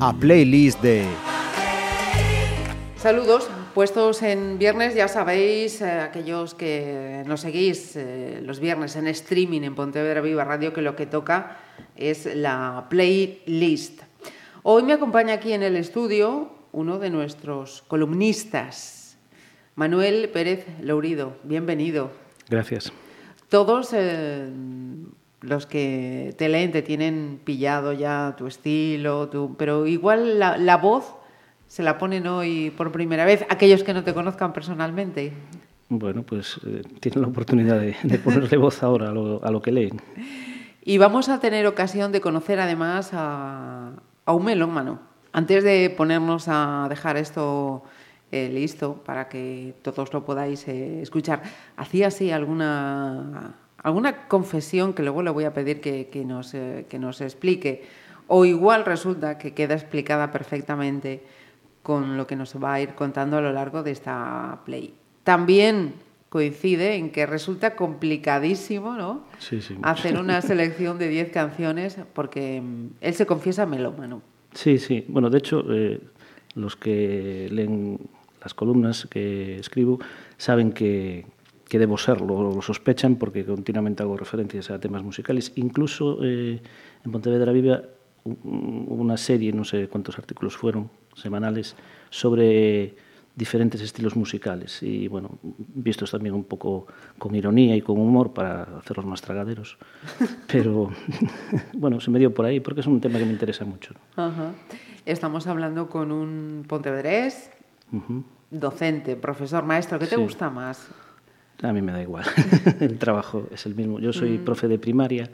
A playlist de Saludos, puestos en viernes, ya sabéis, eh, aquellos que nos seguís eh, los viernes en streaming en Pontevedra Viva Radio, que lo que toca es la playlist. Hoy me acompaña aquí en el estudio uno de nuestros columnistas, Manuel Pérez Lourido. Bienvenido. Gracias. Todos eh, los que te leen te tienen pillado ya tu estilo, tu, pero igual la, la voz se la ponen hoy por primera vez, aquellos que no te conozcan personalmente. Bueno, pues eh, tienen la oportunidad de, de ponerle voz ahora a lo, a lo que leen. Y vamos a tener ocasión de conocer además a, a un melómano. Antes de ponernos a dejar esto eh, listo para que todos lo podáis eh, escuchar, hacía así alguna, alguna confesión que luego le voy a pedir que, que nos, eh, que nos explique. O igual resulta que queda explicada perfectamente con lo que nos va a ir contando a lo largo de esta play. También coincide en que resulta complicadísimo ¿no? Sí, sí. hacer una selección de 10 canciones porque mm, él se confiesa melómano. Sí, sí. Bueno, de hecho, los que leen las columnas que escribo saben que, que debo serlo, lo sospechan porque continuamente hago referencias a temas musicales. Incluso eh, en Pontevedra Viva hubo una serie, no sé cuántos artículos fueron, semanales, sobre diferentes estilos musicales y bueno, vistos también un poco con ironía y con humor para hacerlos más tragaderos. Pero bueno, se me dio por ahí porque es un tema que me interesa mucho. Ajá. Estamos hablando con un pontevedrés, Ujú. Docente, profesor, maestro. ¿Qué te Sí. gusta más? A mí me da igual, el trabajo es el mismo. Yo soy profe de primaria,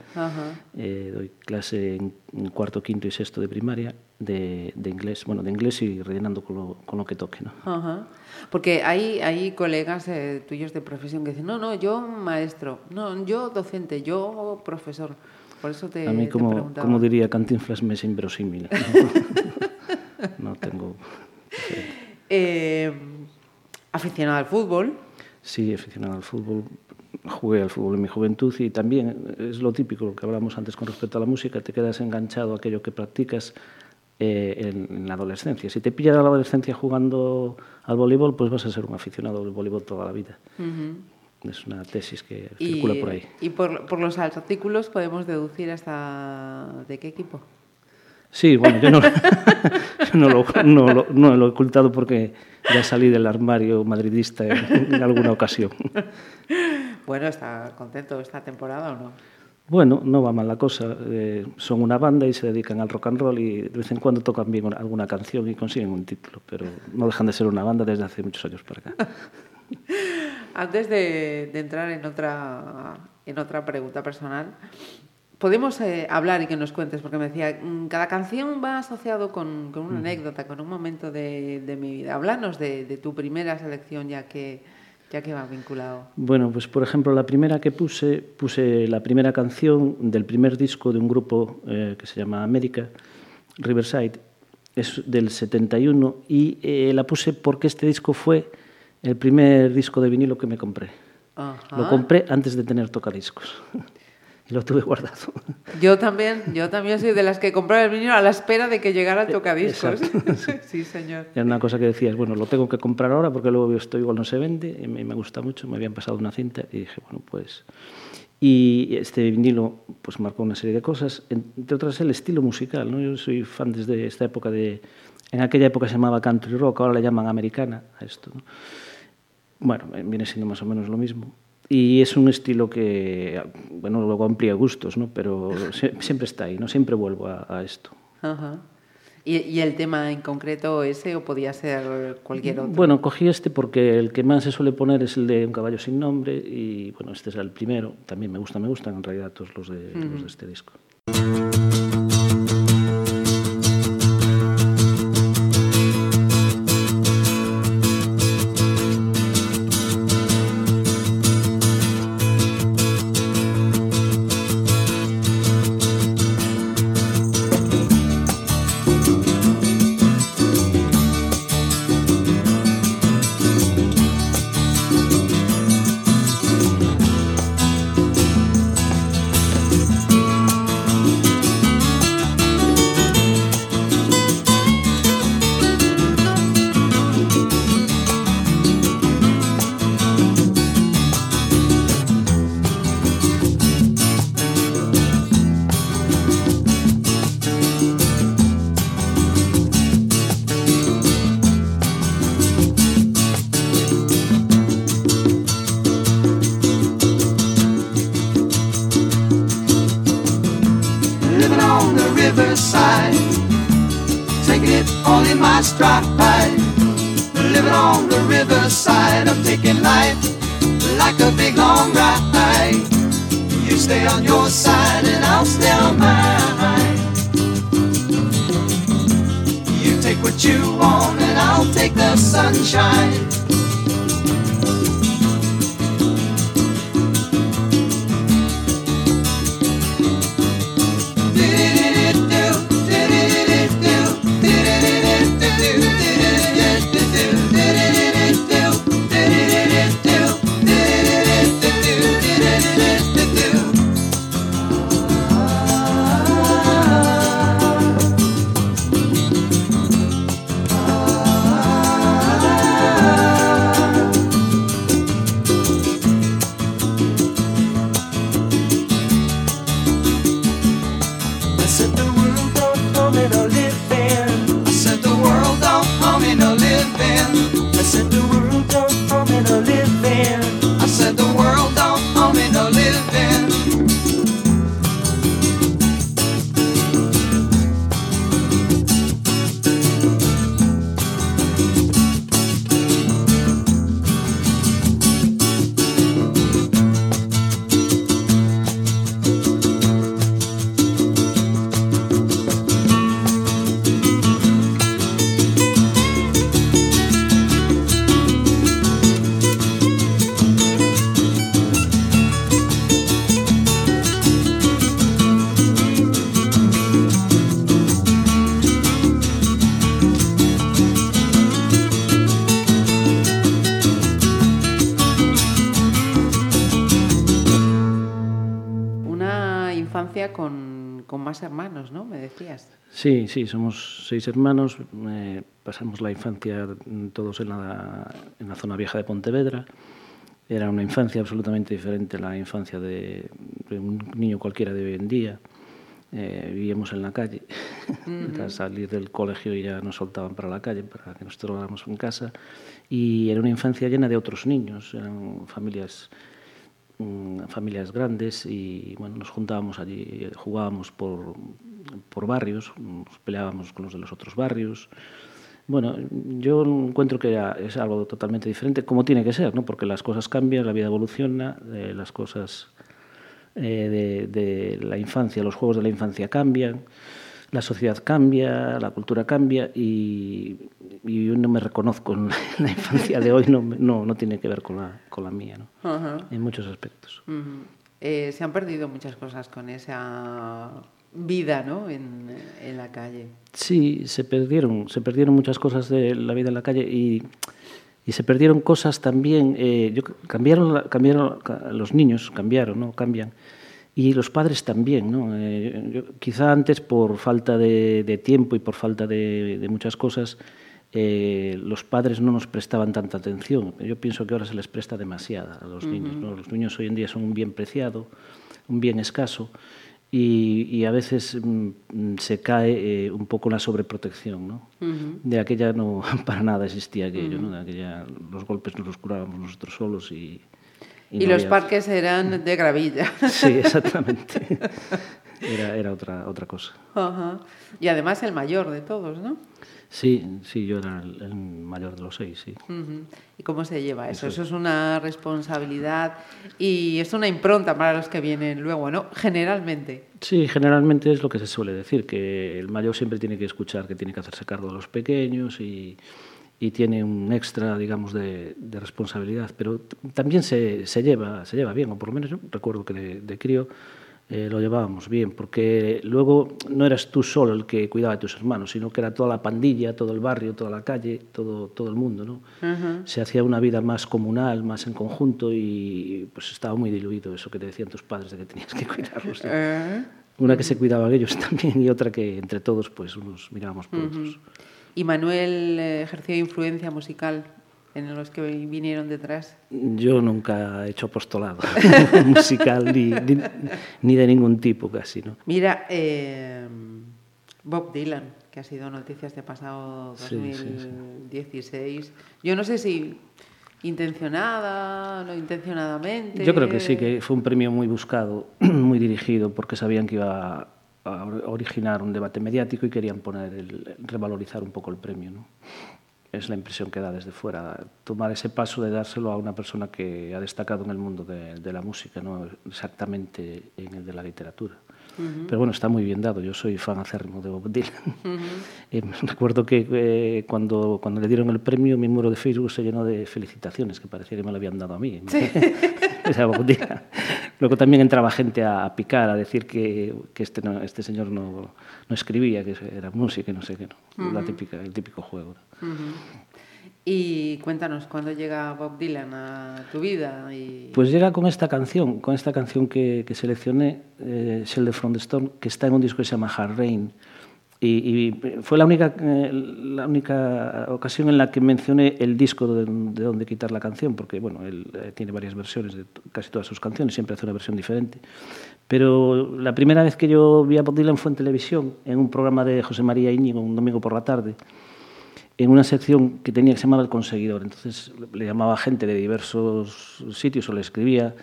eh, doy clase en, cuarto, quinto y sexto de primaria de, de inglés, bueno, de inglés y rellenando con lo, con lo que toque, ¿no? Porque hay, hay colegas eh, tuyos de profesión que dicen, no, no, yo maestro, no, yo docente, yo profesor. Por eso te, A mí, como, como diría Cantinflas, me es inverosímil. No, No tengo... Eh, aficionado al fútbol. Sí, aficionado al fútbol. Jugué al fútbol en mi juventud y también es lo típico, lo que hablábamos antes con respecto a la música, te quedas enganchado a aquello que practicas eh, en, en la adolescencia. Si te pillas a la adolescencia jugando al voleibol, pues vas a ser un aficionado del voleibol toda la vida. Es una tesis que circula por ahí. y por, por los artículos podemos deducir hasta de qué equipo. Sí, bueno, yo no, lo, no, lo, no lo he ocultado porque ya salí del armario madridista en, en alguna ocasión. Bueno, ¿está contento esta temporada o no? Bueno, no va mal la cosa. Eh, son una banda y se dedican al rock and roll y de vez en cuando tocan bien una- alguna canción y consiguen un título, pero no dejan de ser una banda desde hace muchos años para acá. Antes de, de entrar en otra, en otra pregunta personal, podemos eh, hablar y que nos cuentes, porque me decía, mm, cada canción va asociado con, con una anécdota, con un momento de, de mi vida. Háblanos de, de tu primera selección, ya que, ya que va vinculado. Bueno, pues por ejemplo, la primera que puse, puse la primera canción del primer disco de un grupo eh, que se llama América, Riverside, es del 71, y eh, la puse porque este disco fue el primer disco de vinilo que me compré. Ajá. Lo compré antes de tener tocadiscos. y lo tuve guardado. Yo también, yo también soy de las que compraba el vinilo a la espera de que llegara el tocadiscos. Eh, exacto, sí, señor. Era una cosa que decías, bueno, lo tengo que comprar ahora porque luego esto igual no se vende, y me, me gusta mucho, me habían pasado una cinta y dije, bueno, pues... Y este vinilo pues marcó una serie de cosas, entre otras el estilo musical, ¿no? Yo soy fan desde esta época de... En aquella época se llamaba country rock, ahora le llaman americana a esto, ¿no? Bueno, viene siendo más o menos lo mismo. Y es un estilo que, bueno, luego amplía gustos, ¿no? Pero siempre está ahí, ¿no? Siempre vuelvo a, a esto. Ajá. ¿Y, y el tema en concreto ese o podía ser cualquier otro? Bueno, cogí este porque el que más se suele poner es el de Un caballo sin nombre y bueno, este es el primero. También me gusta, me gustan en realidad todos los de, los de este disco. Sí, sí, somos seis hermanos. eh, pasamos la infancia todos en la, en la zona vieja de Pontevedra. Era una infancia absolutamente diferente a la infancia de, de un niño cualquiera de hoy en día. Eh, vivíamos en la calle. Al salir del colegio ya nos soltaban para la calle para que nos trabajáramos en casa. Y era una infancia llena de otros niños. Eran familias mm, familias grandes y bueno, nos juntábamos allí, jugábamos por, por barrios, nos peleábamos con los de los otros barrios. Bueno, yo encuentro que es algo totalmente diferente, como tiene que ser, ¿no? porque las cosas cambian, la vida evoluciona, eh, las cosas eh, de, de la infancia, los juegos de la infancia cambian, la sociedad cambia, la cultura cambia y, y yo no me reconozco en la, en la infancia de hoy, no, no, no tiene que ver con la, con la mía, ¿no? Ajá. en muchos aspectos. Ujú. Eh, se han perdido muchas cosas con esa vida, ¿no? En, en la calle. Sí, se perdieron, se perdieron muchas cosas de la vida en la calle y, y se perdieron cosas también. eh, yo, cambiaron, cambiaron ca- los niños, cambiaron, ¿no? Cambian. Y los padres también, ¿no? Eh, yo- quizá antes por falta de, de tiempo y por falta de, de muchas cosas, eh, los padres no nos prestaban tanta atención. Yo pienso que ahora se les presta demasiada a los niños. ¿no? Los niños hoy en día son un bien preciado, un bien escaso, y, y a veces mm, se cae eh, un poco la sobreprotección. ¿no? De aquella no para nada existía aquello, ¿no? de aquella los golpes nos los curábamos nosotros solos y... Y, no los había- parques eran de gravilla. Sí, exactamente. Era, era otra, otra cosa. Ajá. Y además el mayor de todos, ¿no? Sí, sí, yo era el, mayor de los seis, sí. ¿Y cómo se lleva eso? Eso es una responsabilidad y es una impronta para los que vienen luego, ¿no? Generalmente. Sí, generalmente es lo que se suele decir, que el mayor siempre tiene que escuchar, que tiene que hacerse cargo de los pequeños y, y tiene un extra, digamos, de, de responsabilidad. Pero también se, se, lleva, se lleva bien, o por lo menos yo recuerdo que de, de crío eh, lo llevábamos bien, porque luego no eras tú solo el que cuidaba de tus hermanos, sino que era toda la pandilla, todo el barrio, toda la calle, todo, todo el mundo. ¿no? Se hacía una vida más comunal, más en conjunto y pues estaba muy diluido eso que te decían tus padres de que tenías que cuidarlos. ¿no? Eh, Una que se cuidaba de ellos también y otra que entre todos pues unos mirábamos por otros. ¿Y Manuel eh, ejerció influencia musical en los que vinieron detrás? Yo nunca he hecho apostolado musical ni, ni, ni de ningún tipo casi, ¿no? Mira, eh, Bob Dylan, que ha sido noticia este pasado Sí, sí, sí. 2016. Yo no sé si intencionada, no intencionadamente. Yo creo que sí, que fue un premio muy buscado, muy dirigido, porque sabían que iba a originar un debate mediático y querían poner el, revalorizar un poco el premio. ¿no? Es la impresión que da desde fuera, tomar ese paso de dárselo a una persona que ha destacado en el mundo de, la música, no exactamente en el de la literatura. Uh -huh. Pero bueno, está muy bien dado. Yo soy fan acérrimo de Bob Dylan. Uh -huh. eh, recuerdo que eh, cuando, cuando le dieron el premio, mi muro de Facebook se llenó de felicitaciones, que parecía que me lo habían dado a mí. Sí. Bob Dylan. Luego también entraba gente a, a picar, a decir que, que este, no, este señor no, no escribía, que era música y no sé qué. No. Uh -huh. La típica, el típico juego. Y cuéntanos, ¿cuándo llega Bob Dylan a tu vida? Y... Pues llega con esta canción, con esta canción que, que seleccioné, eh, Shelter from the Storm, que está en un disco que se llama Hard Rain. Y, y fue la única, eh, la única ocasión en la que mencioné el disco de, de donde quitar la canción, porque bueno, él eh, tiene varias versiones de casi todas sus canciones, siempre hace una versión diferente. Pero la primera vez que yo vi a Bob Dylan fue en televisión, en un programa de José María Íñigo, un domingo por la tarde en una sección que tenía que se llamaba El Conseguidor. Entonces le llamaba gente de diversos sitios o le escribía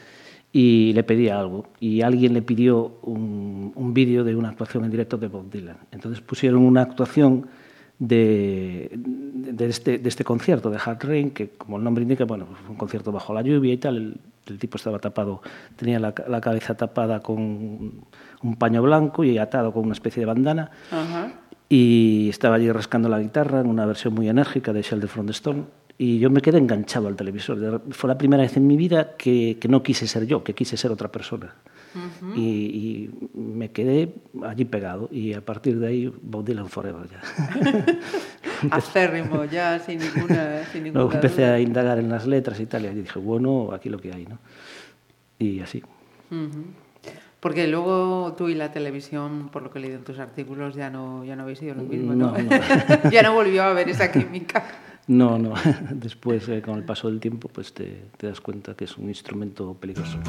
y le pedía algo. Y alguien le pidió un, un vídeo de una actuación en directo de Bob Dylan. Entonces pusieron una actuación de, de, este, de este concierto de Hard Rain, que como el nombre indica, bueno, fue un concierto bajo la lluvia y tal. El, tipo estaba tapado, tenía la, la, cabeza tapada con un paño blanco y atado con una especie de bandana. Y estaba allí rascando la guitarra en una versión muy enérgica de Shelter from the Storm y yo me quedé enganchado al televisor. Fue la primera vez en mi vida que, que no quise ser yo, que quise ser otra persona. Uh -huh. y, y, me quedé allí pegado y a partir de ahí Bob Dylan Forever ya. Acérrimo, ya sin ninguna, sin ninguna Luego empecé duda. a indagar en las letras y tal y dije, bueno, aquí lo que hay, ¿no? Y así. Uh -huh. Porque luego tú y la televisión, por lo que he leído en tus artículos, ya no, ya no habéis sido lo mismo, ¿no? no, no. ya no volvió a haber esa química. No, no. Después, eh, con el paso del tiempo, pues te, te das cuenta que es un instrumento peligroso.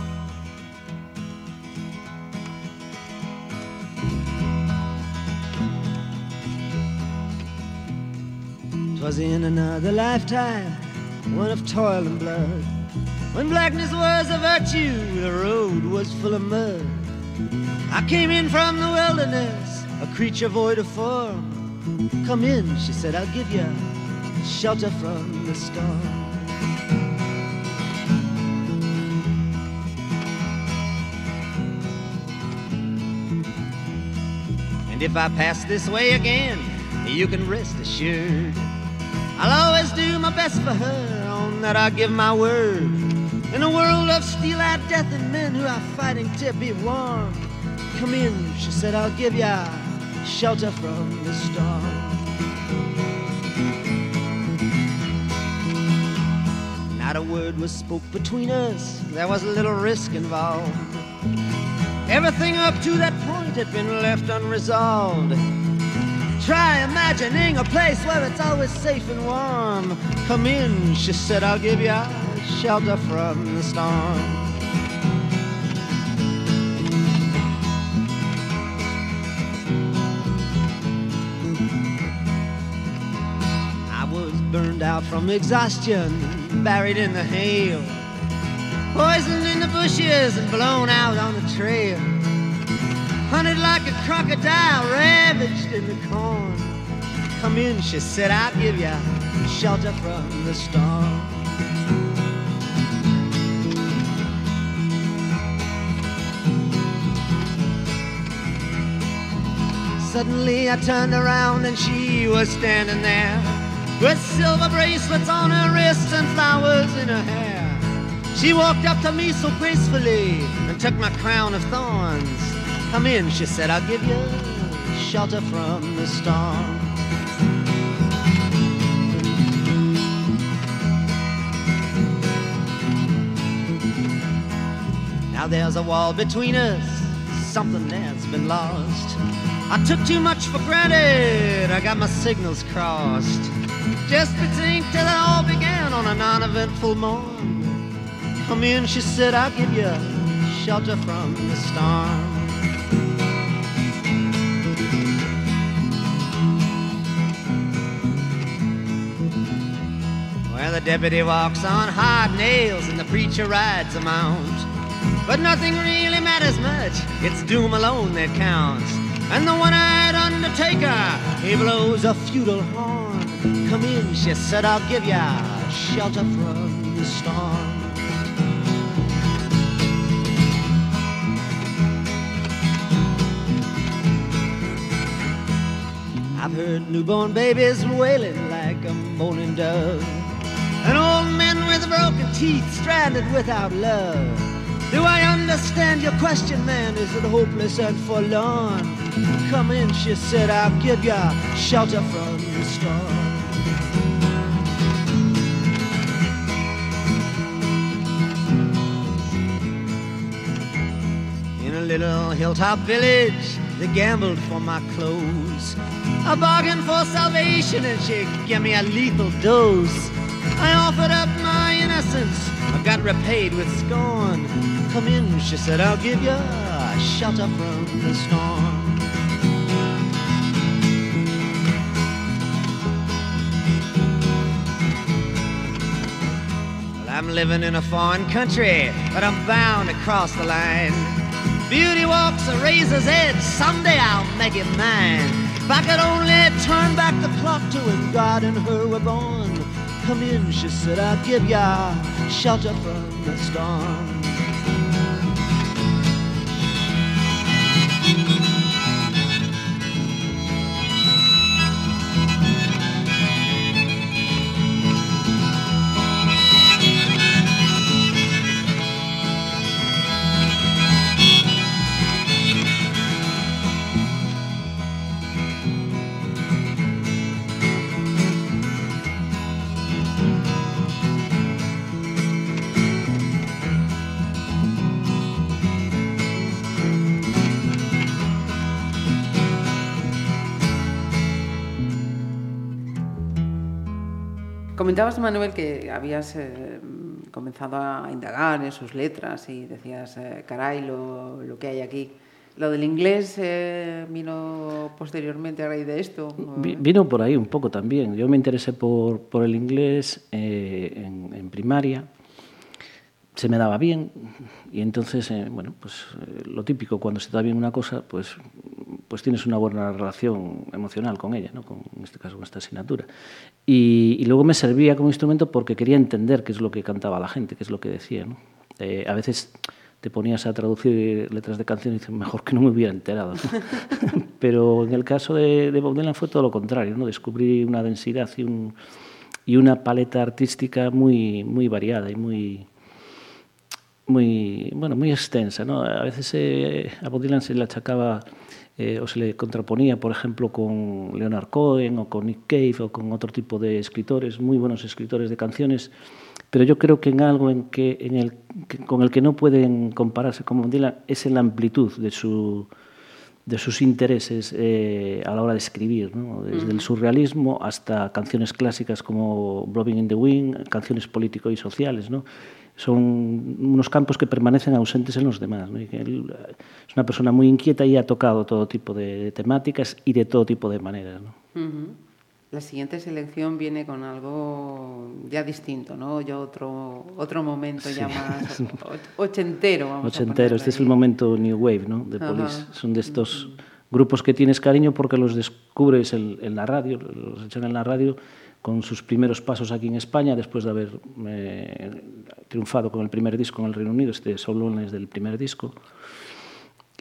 Twas in another lifetime, one of toil and blood. When blackness was a virtue, the road was full of mud. I came in from the wilderness, a creature void of form. Come in, she said, I'll give you shelter from the storm. And if I pass this way again, you can rest assured. I'll always do my best for her, on that I give my word. In a world of steel-eyed death and men who are fighting to be warm. Come in, she said, I'll give ya shelter from the storm. Not a word was spoke between us, there was a little risk involved. Everything up to that point had been left unresolved. Try imagining a place where it's always safe and warm. Come in, she said, I'll give you shelter from the storm. I was burned out from exhaustion, buried in the hail, poisoned in the bushes and blown out on the trail. Hunted like a crocodile, ravaged in the corn. Come in, she said, I'll give you shelter from the storm. Suddenly I turned around and she was standing there with silver bracelets on her wrists and flowers in her hair. She walked up to me so gracefully and took my crown of thorns. Come in, she said, I'll give you shelter from the storm. Now there's a wall between us, something that's been lost. I took too much for granted, I got my signals crossed. Just think till it all began on a non eventful morn. Come in, she said, I'll give you shelter from the storm. Well, the deputy walks on hard nails and the preacher rides a mount. But nothing really matters much, it's doom alone that counts. And the one-eyed undertaker, he blows a feudal horn. Come in, she said, I'll give ya shelter from the storm. I've heard newborn babies wailing like a moaning dove. And old men with broken teeth stranded without love. Do I understand your question, man? Is it hopeless and forlorn? Come in, she said, I'll give you shelter from the storm. In a little hilltop village, they gambled for my clothes. I bargained for salvation and she gave me a lethal dose. I offered up my innocence, I got repaid with scorn. Come in, she said, I'll give you shelter from the storm. I'm living in a foreign country, but I'm bound to cross the line. Beauty walks a razor's edge, someday I'll make it mine. If I could only turn back the clock to when God and her were born. Come in, she said, I'll give ya shelter from the storm. Comentabas, Manuel, que habías eh, comenzado a indagar en sus letras y decías, eh, caray, lo, lo, que hay aquí. ¿Lo del inglés eh, vino posteriormente a raíz de esto? Vino por ahí un poco también. Yo me interesé por, por el inglés en, en primaria se me daba bien y entonces, eh, bueno, pues eh, lo típico, cuando se da bien una cosa, pues, pues tienes una buena relación emocional con ella, ¿no? con, en este caso con esta asignatura. Y, y, luego me servía como instrumento porque quería entender qué es lo que cantaba la gente, qué es lo que decía. ¿no? Eh, a veces te ponías a traducir letras de canciones y dices, mejor que no me hubiera enterado. ¿no? Pero en el caso de, de Bob Dylan fue todo lo contrario, ¿no? descubrí una densidad y, un, y una paleta artística muy, muy variada y muy muy, bueno, muy extensa. ¿no? A veces eh, a Bob Dylan se le achacaba eh, o se le contraponía, por ejemplo, con Leonard Cohen o con Nick Cave o con otro tipo de escritores, muy buenos escritores de canciones, pero yo creo que en algo en que, en el, con el que no pueden compararse con Dylan es en la amplitud de, su, de sus intereses eh, a la hora de escribir, ¿no? desde el surrealismo hasta canciones clásicas como Blowing in the Wind, canciones políticos y sociales, ¿no? son unos campos que permanecen ausentes en los demás. ¿no? Y él es una persona muy inquieta y ha tocado todo tipo de temáticas y de todo tipo de maneras. ¿no? Uh -huh. La siguiente selección viene con algo ya distinto, ¿no? Ya otro, otro momento sí. ya más ochentero. Vamos ochentero, este es el momento New Wave, ¿no? De Police. Son de estos -huh. grupos que tienes cariño porque los descubres en, en la radio, los echan en la radio con sus primeros pasos aquí en España, después de haber eh, triunfado con el primer disco en el Reino Unido, este solo es del primer disco.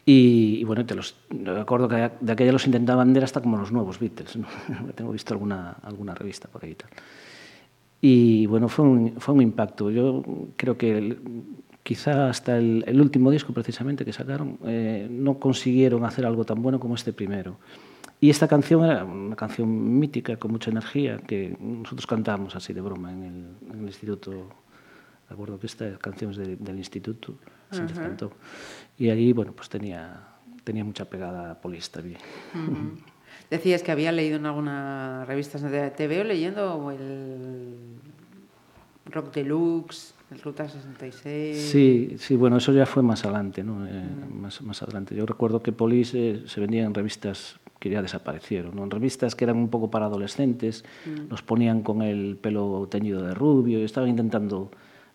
Y, y, bueno, te los recuerdo que de aquella los intentaban vender hasta como los nuevos Beatles. ¿no? Tengo visto alguna, alguna revista por ahí y tal. Y bueno, fue un, fue un impacto. Yo creo que el, quizá hasta el, el, último disco precisamente que sacaron eh, no consiguieron hacer algo tan bueno como este primero. Y esta canción era una canción mítica, con mucha energía, que nosotros cantábamos así de broma en el, en el instituto. Recuerdo que esta canción es de, del instituto. Se uh -huh. Y allí, bueno, pues tenía, tenía mucha pegada polista bien. Uh -huh. Decías que había leído en algunas revistas, te veo leyendo el Rock Deluxe, el Ruta 66. Sí, sí, bueno, eso ya fue más adelante, ¿no? Eh, más, más adelante. Yo recuerdo que Police eh, se vendía en revistas que ya desaparecieron. ¿no? En revistas que eran un poco para adolescentes, mm. los ponían con el pelo teñido de rubio y estaban intentando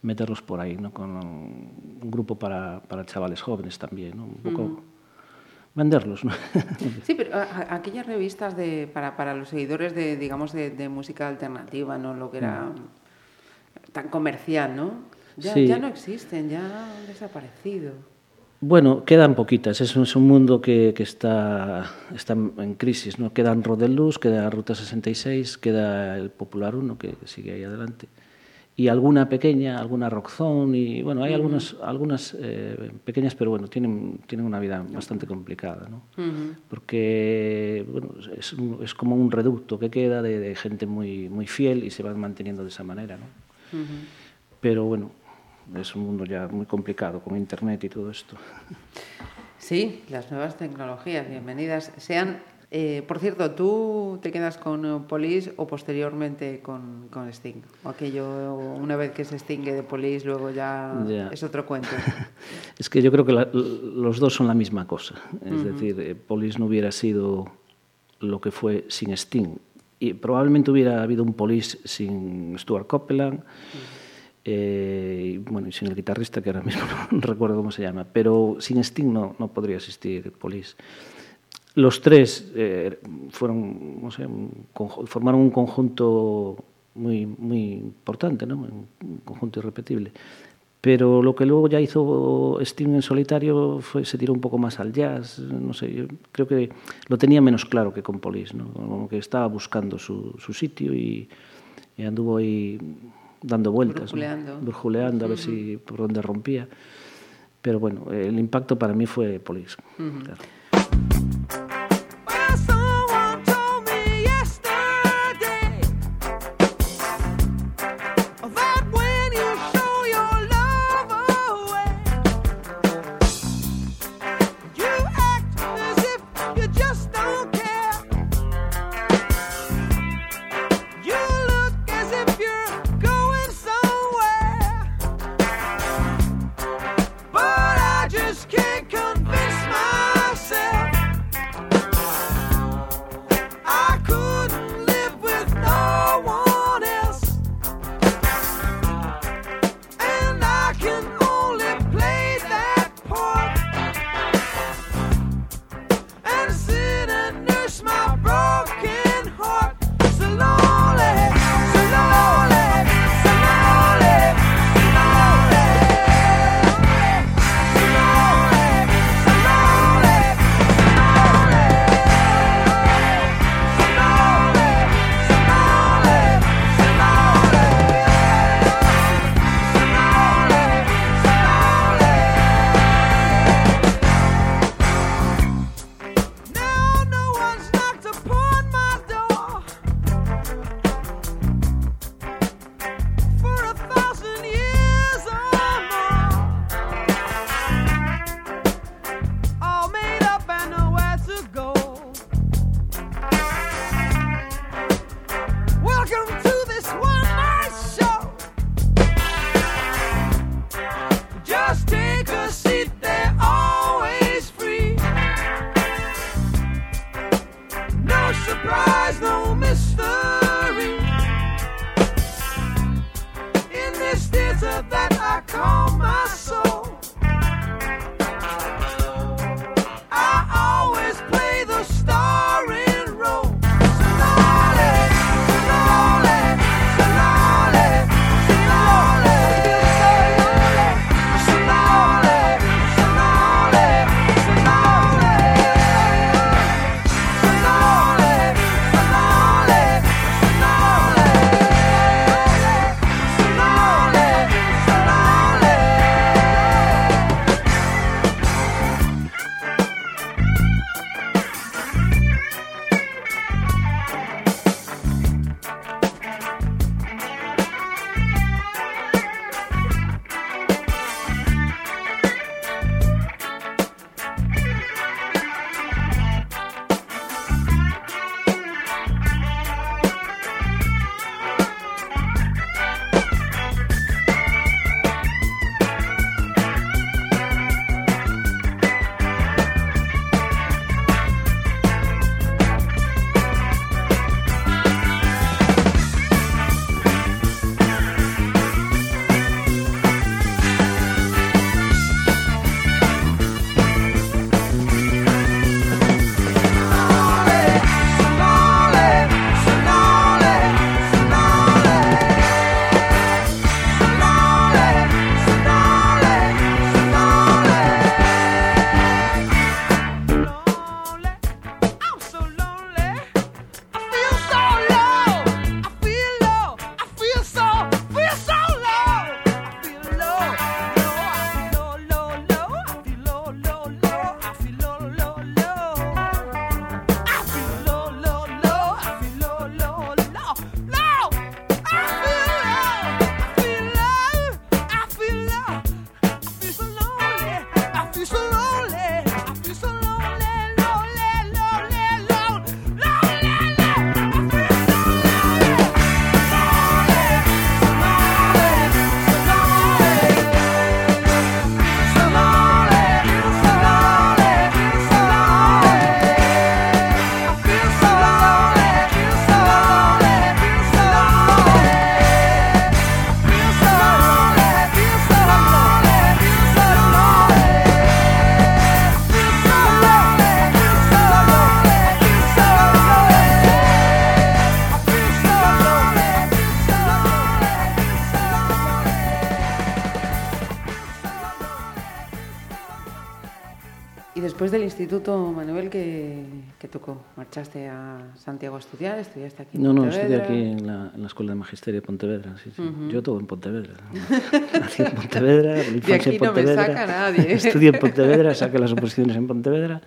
meterlos por aí, ¿no? con un grupo para, para chavales jóvenes también, ¿no? un pouco... Uh -huh. venderlos. ¿no? sí, pero a, aquellas revistas de, para, para los seguidores de, digamos, de, de música alternativa, ¿no? Lo que era mm. tan comercial, ¿no? Ya, sí. ya no existen, ya han desaparecido. Bueno, quedan poquitas. Es un, es un mundo que, que está, está, en crisis, ¿no? Quedan Rodeluz, queda Ruta 66, queda el Popular 1, que, que sigue ahí adelante. Y alguna pequeña, alguna Rockzone, y bueno, hay algunas, algunas eh, pequeñas, pero bueno, tienen, tienen una vida bastante complicada, ¿no? Porque bueno, es, un- es como un reducto que queda de, de gente muy, muy fiel y se van manteniendo de esa manera, ¿no? Pero bueno, es un mundo ya muy complicado con Internet y todo esto. Sí, las nuevas tecnologías, bienvenidas sean. Eh, por cierto, ¿tú te quedas con eh, Police o posteriormente con, con Sting? O aquello, una vez que se extingue de Police, luego ya, Ya. es otro cuento. Es que yo creo que la- los dos son la misma cosa. Es decir, eh, Police no hubiera sido lo que fue sin Sting. Y probablemente hubiera habido un Police sin Stuart Copeland. eh, y, bueno, y sin el guitarrista, que ahora mismo no recuerdo cómo se llama. Pero sin Sting no, no podría existir Police. Los tres eh, fueron, no sé, un conju- formaron un conjunto muy, muy importante, ¿no? un conjunto irrepetible. Pero lo que luego ya hizo Sting en solitario fue, se tiró un poco más al jazz, no sé, yo creo que lo tenía menos claro que con Police, ¿no? como que estaba buscando su, su sitio y, y anduvo ahí dando vueltas, ¿no? Brujuleando. Brujuleando a ver si por dónde rompía. Pero bueno, el impacto para mí fue claro. Después del instituto, Manuel, ¿qué, qué tocó? ¿Marchaste a Santiago a estudiar? ¿Estudiaste aquí en No, no, estudié Pontevedra? aquí en la, en la Escuela de Magisterio de Pontevedra. Sí, sí. Yo todo en Pontevedra. Nací en Pontevedra, infancia en no me Pontevedra. saca nadie. Estudié en Pontevedra, saqué las oposiciones en Pontevedra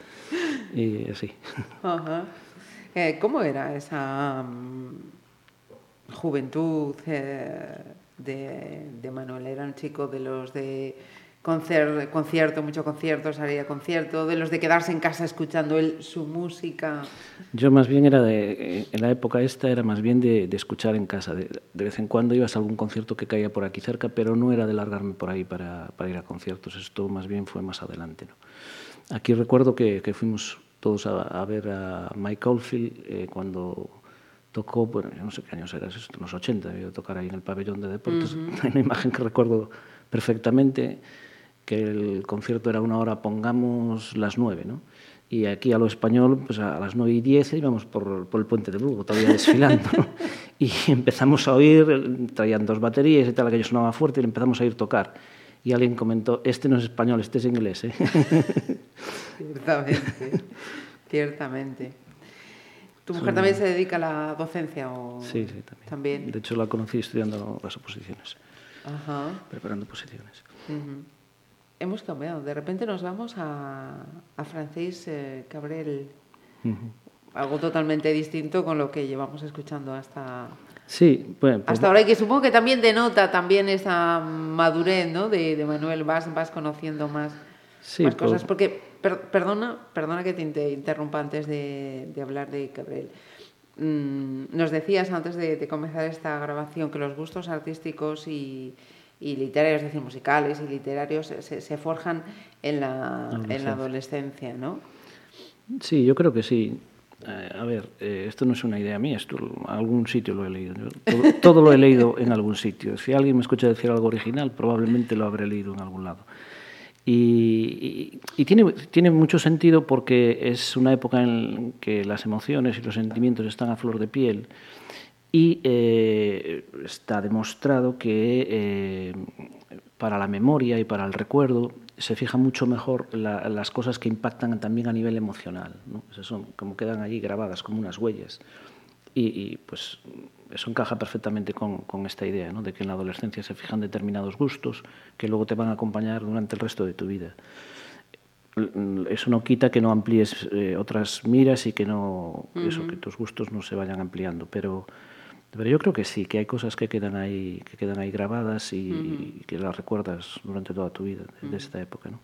y así. Eh, ¿Cómo era esa mm, juventud eh, de, de Manuel? ¿Era un chico de los de concer- concierto, mucho concierto, salir a concierto, de los de quedarse en casa escuchando él su música? Yo más bien era de, eh, en la época esta era más bien de, de escuchar en casa. De, de vez en cuando ibas a algún concierto que caía por aquí cerca, pero no era de largarme por ahí para, para ir a conciertos. Esto más bien fue más adelante. ¿no? Aquí recuerdo que, que fuimos todos a, a ver a Mike Oldfield eh, cuando tocó, bueno, yo no sé qué años era, eso, los 80, debió tocar ahí en el pabellón de deportes. Hay una imagen que recuerdo perfectamente, que el concierto era una hora, pongamos las nueve, ¿no? Y aquí a lo español, pues a las 9 y 10 íbamos por, por el puente de Lugo, todavía desfilando. ¿no? Y empezamos a oír, traían dos baterías y tal, aquello sonaba fuerte y empezamos a oír tocar. Y alguien comentó, este no es español, este es inglés. ¿eh? Ciertamente, ciertamente. ¿Tu mujer también se dedica a la docencia o Sí, sí, también. también? De hecho, la conocí estudiando las oposiciones, Ajá. preparando posiciones. Ujú. Hemos cambiado. De repente nos vamos a, a Francis eh, Cabrel. Algo totalmente distinto con lo que llevamos escuchando hasta, Sí, bueno, pues- hasta ahora. Y que supongo que también denota también esa madurez ¿no? de, de Manuel. Vas, vas conociendo más, Sí, más por- cosas. Porque, per- perdona, perdona que te inter- interrumpa antes de, de hablar de Cabrel. Mm, nos decías antes de, de comenzar esta grabación que los gustos artísticos y, y literarios, es decir, musicales y literarios, se, se forjan en la, en la adolescencia, ¿no? Sí, yo creo que sí. Eh, a ver, eh, esto no es una idea mía, esto algún sitio lo he leído. Todo, todo lo he leído en algún sitio. Si alguien me escucha decir algo original, probablemente lo habré leído en algún lado. Y, y- y tiene, tiene mucho sentido porque es una época en que las emociones y los sentimientos están a flor de piel y eh, está demostrado que eh, para la memoria y para el recuerdo se fija mucho mejor la- las cosas que impactan también a nivel emocional. ¿no? Esas son como quedan allí grabadas como unas huellas. Y, y, pues eso encaja perfectamente con, con esta idea, ¿no? de que en la adolescencia se fijan determinados gustos que luego te van a acompañar durante el resto de tu vida. Eso no quita que no amplíes eh, otras miras y que no eso que tus gustos no se vayan ampliando, pero pero yo creo que sí, que hay cosas que quedan ahí que quedan ahí grabadas y, y que las recuerdas durante toda tu vida de, de esta época, ¿no?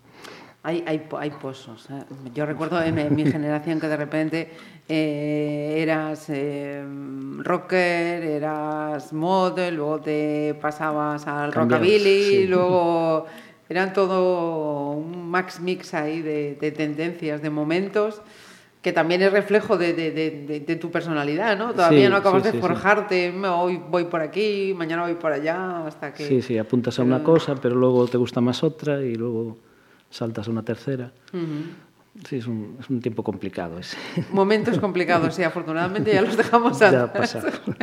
Hay, hay, hay pozos. ¿eh? Yo recuerdo en, mi generación que de repente eh, eras eh, rocker, eras mod, luego te pasabas al rockabilly, sí. luego eran todo un max mix ahí de, de tendencias, de momentos que también es reflejo de, de- de- tu personalidad, ¿no? Todavía Sí, no acabas sí, de sí, forjarte, "Me hoy voy por aquí, mañana voy por allá, hasta que... Sí, sí, apuntas a una cosa, pero luego te gusta más otra y luego saltas a una tercera. Sí, es un, es un tiempo complicado ese. Momentos complicados, sí, afortunadamente ya los dejamos Ya atrás. pasado.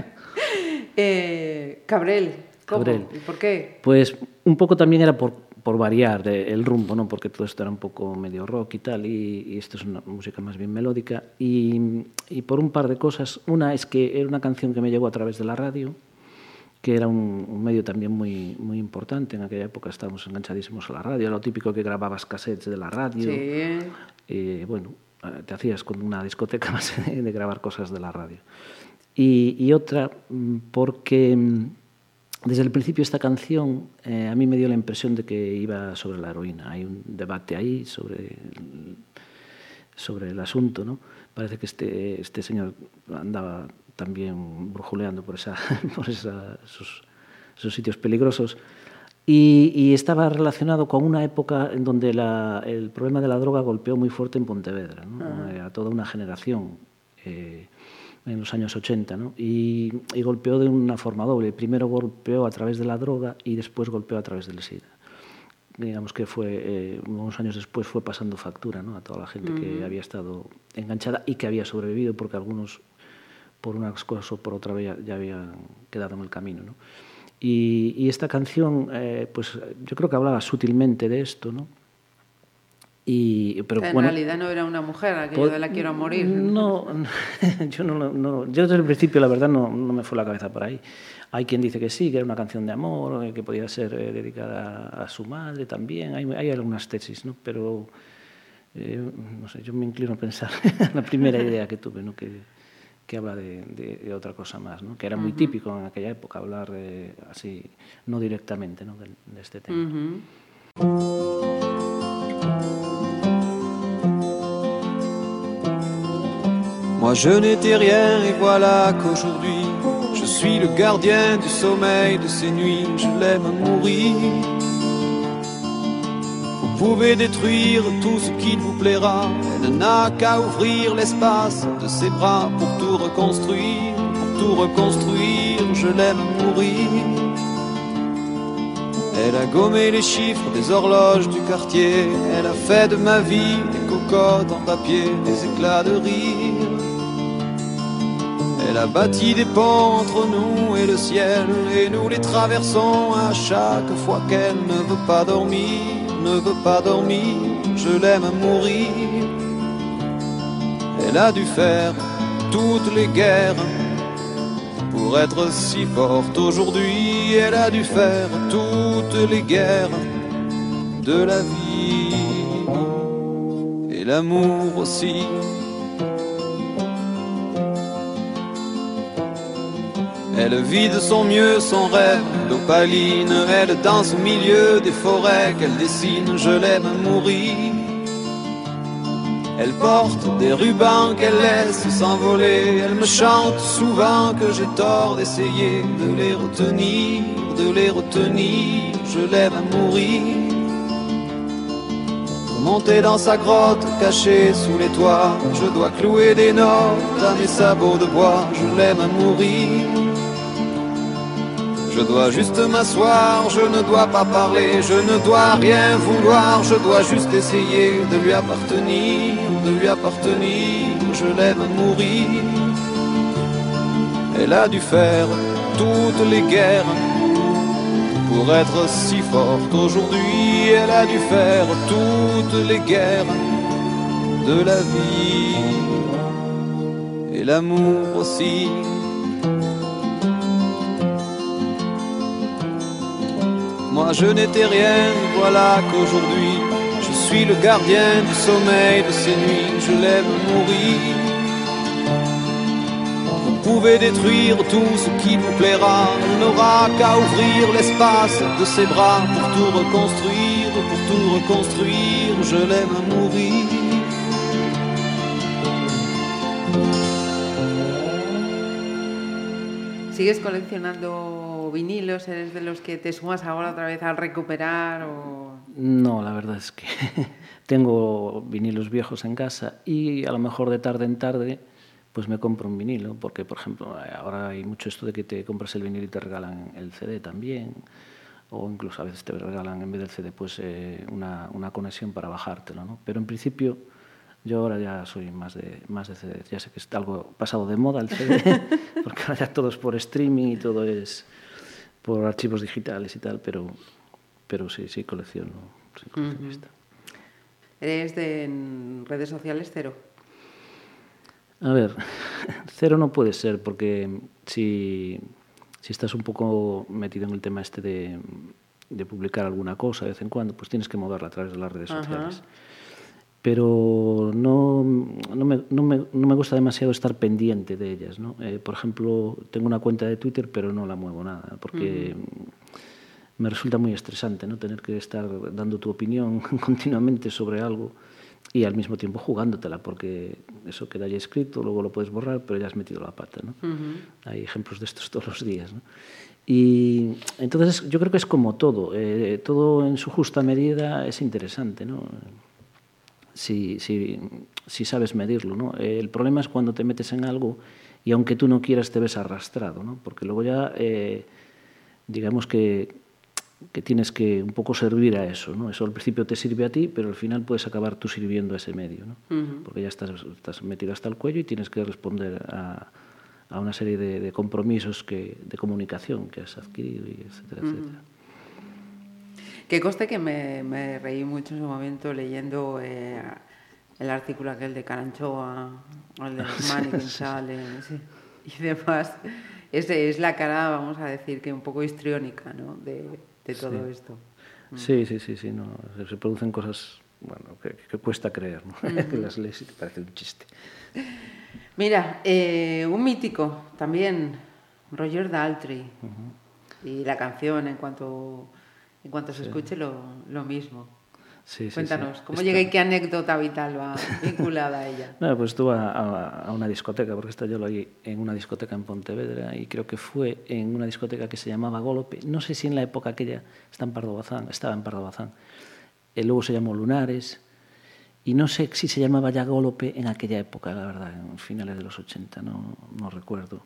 Eh, Cabrel, ¿cómo? Cabrel. ¿Y por qué? Pues un poco también era por, por variar el rumbo, ¿no? Porque todo esto era un poco medio rock y tal, y, y esto es una música más bien melódica. Y, y por un par de cosas. Una es que era una canción que me llegó a través de la radio, que era un, un medio también muy, muy importante. En aquella época estábamos enganchadísimos a la radio. Era lo típico que grababas cassettes de la radio. Sí. Eh, bueno, te hacías con una discoteca más de, de grabar cosas de la radio. Y, y otra, mm, porque mm, desde el principio esta canción eh, a mí me dio la impresión de que iba sobre la heroína. Hay un debate ahí sobre el, sobre el asunto, ¿no? Parece que este, este señor andaba también brujuleando por, esa, por esa, esos, esos sitios peligrosos y, y estaba relacionado con una época en donde la- el problema de la droga golpeó muy fuerte en Pontevedra, ¿no? Eh, a toda una generación eh, en los años 80, ¿no? y, y golpeó de una forma doble. Primero golpeó a través de la droga y después golpeó a través del SIDA digamos que fue eh, unos años después fue pasando factura ¿no? a toda la gente que había estado enganchada y que había sobrevivido porque algunos por unas cosas o por otra ya, ya habían quedado en el camino ¿no? y, y esta canción eh, pues yo creo que hablaba sutilmente de esto ¿no? Y, pero, en bueno, realidad no era una mujer, aquello de la quiero morir. No, yo no, no- yo desde el principio la verdad no, no me fue la cabeza por ahí. Hay quien dice que sí, que era una canción de amor, eh, que podía ser eh, dedicada a su madre también. Hay, hay algunas tesis, ¿no? Pero eh, no sé, yo me inclino a pensar en la primera idea que tuve, ¿no? Que, que habla de, de- de otra cosa más, ¿no? Que era muy típico en aquella época hablar así, no directamente, ¿no? De, este tema. Ujú. Je n'étais rien et voilà qu'aujourd'hui je suis le gardien du sommeil de ces nuits, je l'aime mourir. Vous pouvez détruire tout ce qu'il vous plaira, elle n'a qu'à ouvrir l'espace de ses bras pour tout reconstruire, pour tout reconstruire, je l'aime mourir. Elle a gommé les chiffres des horloges du quartier, elle a fait de ma vie des cocottes en papier, des éclats de rire. Elle a bâti des ponts entre nous et le ciel, et nous les traversons à chaque fois qu'elle ne veut pas dormir, ne veut pas dormir, je l'aime à mourir. Elle a dû faire toutes les guerres pour être si forte aujourd'hui, elle a dû faire toutes les guerres de la vie et l'amour aussi. Elle vit de son mieux son rêve d'opaline, elle danse au milieu des forêts qu'elle dessine, je l'aime à mourir. Elle porte des rubans qu'elle laisse s'envoler, elle me chante souvent que j'ai tort d'essayer de les retenir, de les retenir, je l'aime à mourir. Pour monter dans sa grotte cachée sous les toits, je dois clouer des notes à mes sabots de bois, je l'aime à mourir. Je dois juste m'asseoir, je ne dois pas parler, je ne dois rien vouloir, je dois juste essayer de lui appartenir, de lui appartenir, je l'aime mourir. Elle a dû faire toutes les guerres pour être si forte aujourd'hui, elle a dû faire toutes les guerres de la vie et l'amour aussi. Moi je n'étais rien, voilà qu'aujourd'hui je suis le gardien du sommeil de ces nuits, je l'aime mourir. Vous pouvez détruire tout ce qui vous plaira, on n'aura qu'à ouvrir l'espace de ses bras pour tout reconstruire, pour tout reconstruire, je l'aime mourir. ¿Sigues vinilos? ¿Eres de los que te sumas ahora otra vez al recuperar? O... No, la verdad es que tengo vinilos viejos en casa y a lo mejor de tarde en tarde pues me compro un vinilo, porque por ejemplo ahora hay mucho esto de que te compras el vinilo y te regalan el CD también, o incluso a veces te regalan en vez del CD pues eh, una, una conexión para bajártelo, ¿no? Pero en principio yo ahora ya soy más de, más de CD, ya sé que es algo pasado de moda el CD, porque ahora ya todo es por streaming y todo es por archivos digitales y tal, pero, pero sí, sí colecciono, coleccionista. ¿Eres de en redes sociales cero? A ver, cero no puede ser, porque si, si estás un poco metido en el tema este de, de publicar alguna cosa de vez en cuando, pues tienes que moverla a través de las redes Ajá. sociales. Pero no, no, me, no, me, no me gusta demasiado estar pendiente de ellas. ¿no? Eh, por ejemplo, tengo una cuenta de Twitter, pero no la muevo nada, porque me resulta muy estresante ¿no? tener que estar dando tu opinión continuamente sobre algo y al mismo tiempo jugándotela, porque eso queda ya escrito, luego lo puedes borrar, pero ya has metido la pata. ¿no? Hay ejemplos de estos todos los días. ¿no? Y entonces yo creo que es como todo, eh, todo en su justa medida es interesante, ¿no? Si, si, si sabes medirlo. ¿no? El problema es cuando te metes en algo y aunque tú no quieras te ves arrastrado, ¿no? porque luego ya eh, digamos que, que tienes que un poco servir a eso. ¿no? Eso al principio te sirve a ti, pero al final puedes acabar tú sirviendo a ese medio, ¿no? porque ya estás, estás metido hasta el cuello y tienes que responder a, a una serie de, de compromisos que, de comunicación que has adquirido, y etcétera, etcétera. Que coste que me, me reí mucho en su momento leyendo eh, el artículo aquel de Caranchoa, o el de los Mannequin Challenge sí, y demás. Es, es la cara, vamos a decir, que un poco histriónica ¿no? de, de todo Sí. esto. Sí, sí, sí, sí, no, se, producen cosas bueno, que, que cuesta creer, ¿no? que las lees y te parece un chiste. Mira, eh, un mítico también, Roger Daltrey. Y la canción, en cuanto, en cuanto se escuche, lo, lo mismo. Sí, sí, sí. Cuéntanos, ¿cómo Esta- llega y qué anécdota vital va vinculada a ella? No, pues estuve a, a- a una discoteca, porque esta yo lo oí en una discoteca en Pontevedra y creo que fue en una discoteca que se llamaba Golope. No sé si en la época aquella está en Pardo Bazán, estaba en Pardo Bazán. Eh, luego se llamó Lunares y no sé si se llamaba ya Golope en aquella época, la verdad, en finales de los 80, no, no recuerdo.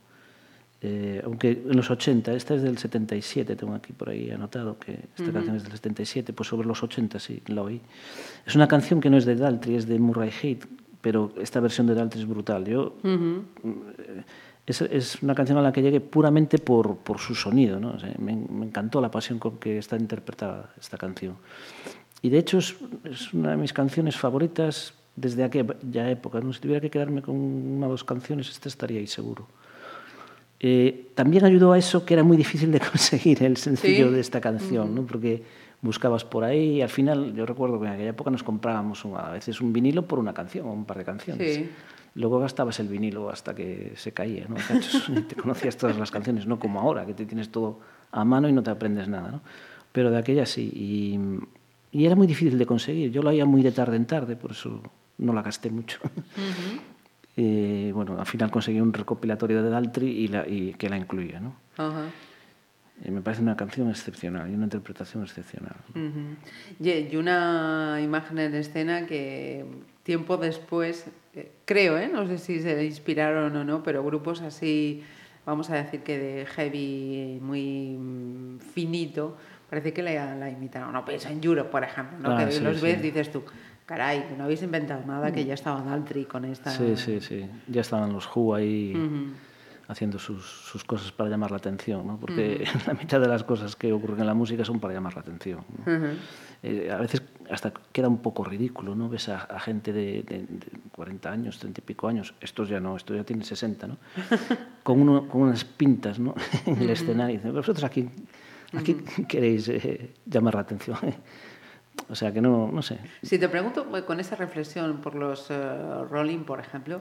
Eh, aunque en los 80, esta es del 77, tengo aquí por ahí anotado que esta canción es del 77, pues sobre los 80 sí, la oí. Es una canción que no es de Daltrey, es de Murray Heat, pero esta versión de Daltrey es brutal. Yo, eh, es, es una canción a la que llegué puramente por, por su sonido, ¿no? O sea, me, me encantó la pasión con que está interpretada esta canción. Y de hecho es, es una de mis canciones favoritas desde aquella época. ¿no? Si tuviera que quedarme con una o dos canciones, esta estaría ahí seguro. Eh, también ayudó a eso que era muy difícil de conseguir el sencillo Sí. de esta canción, ¿no? porque buscabas por ahí y al final yo recuerdo que en aquella época nos comprábamos a veces un vinilo por una canción o un par de canciones. Sí. Luego gastabas el vinilo hasta que se caía, ¿no? Cachos, y te conocías todas las canciones, no como ahora, que te tienes todo a mano y no te aprendes nada, ¿no? Pero de aquella sí. Y, y era muy difícil de conseguir. Yo la oía muy de tarde en tarde, por eso no la gasté mucho. Eh, bueno, al final conseguí un recopilatorio de Daltrey y, la, y que la incluía, ¿no? Ajá. Y me parece una canción excepcional y una interpretación excepcional. Ujú. y, y una imagen en escena que tiempo después, eh, creo, ¿eh? no sé si se inspiraron o no, pero grupos así, vamos a decir que de heavy muy mm, finito, parece que la, la imitaron. No pienso en Europe, por ejemplo, ¿no? Ah, que sí, los sí. ves dices tú, caray, no habéis inventado nada, que ya estaba Daltrey con esta... Sí, sí, sí. Ya estaban los Who ahí Ujú. haciendo sus, sus cosas para llamar la atención, ¿no? Porque la mitad de las cosas que ocurren en la música son para llamar la atención. ¿no? Ujú. Eh, a veces hasta queda un poco ridículo, ¿no? Ves a, a gente de, de- de 40 años, 30 y pico años, estos ya no, estos ya tienen 60, ¿no? Con, uno- con unas pintas, ¿no? en el escenario. y dicen, vosotros aquí, aquí queréis eh, llamar la atención. O sea que no, no sé. Si te pregunto pues, con esa reflexión por los eh, Rolling, por ejemplo,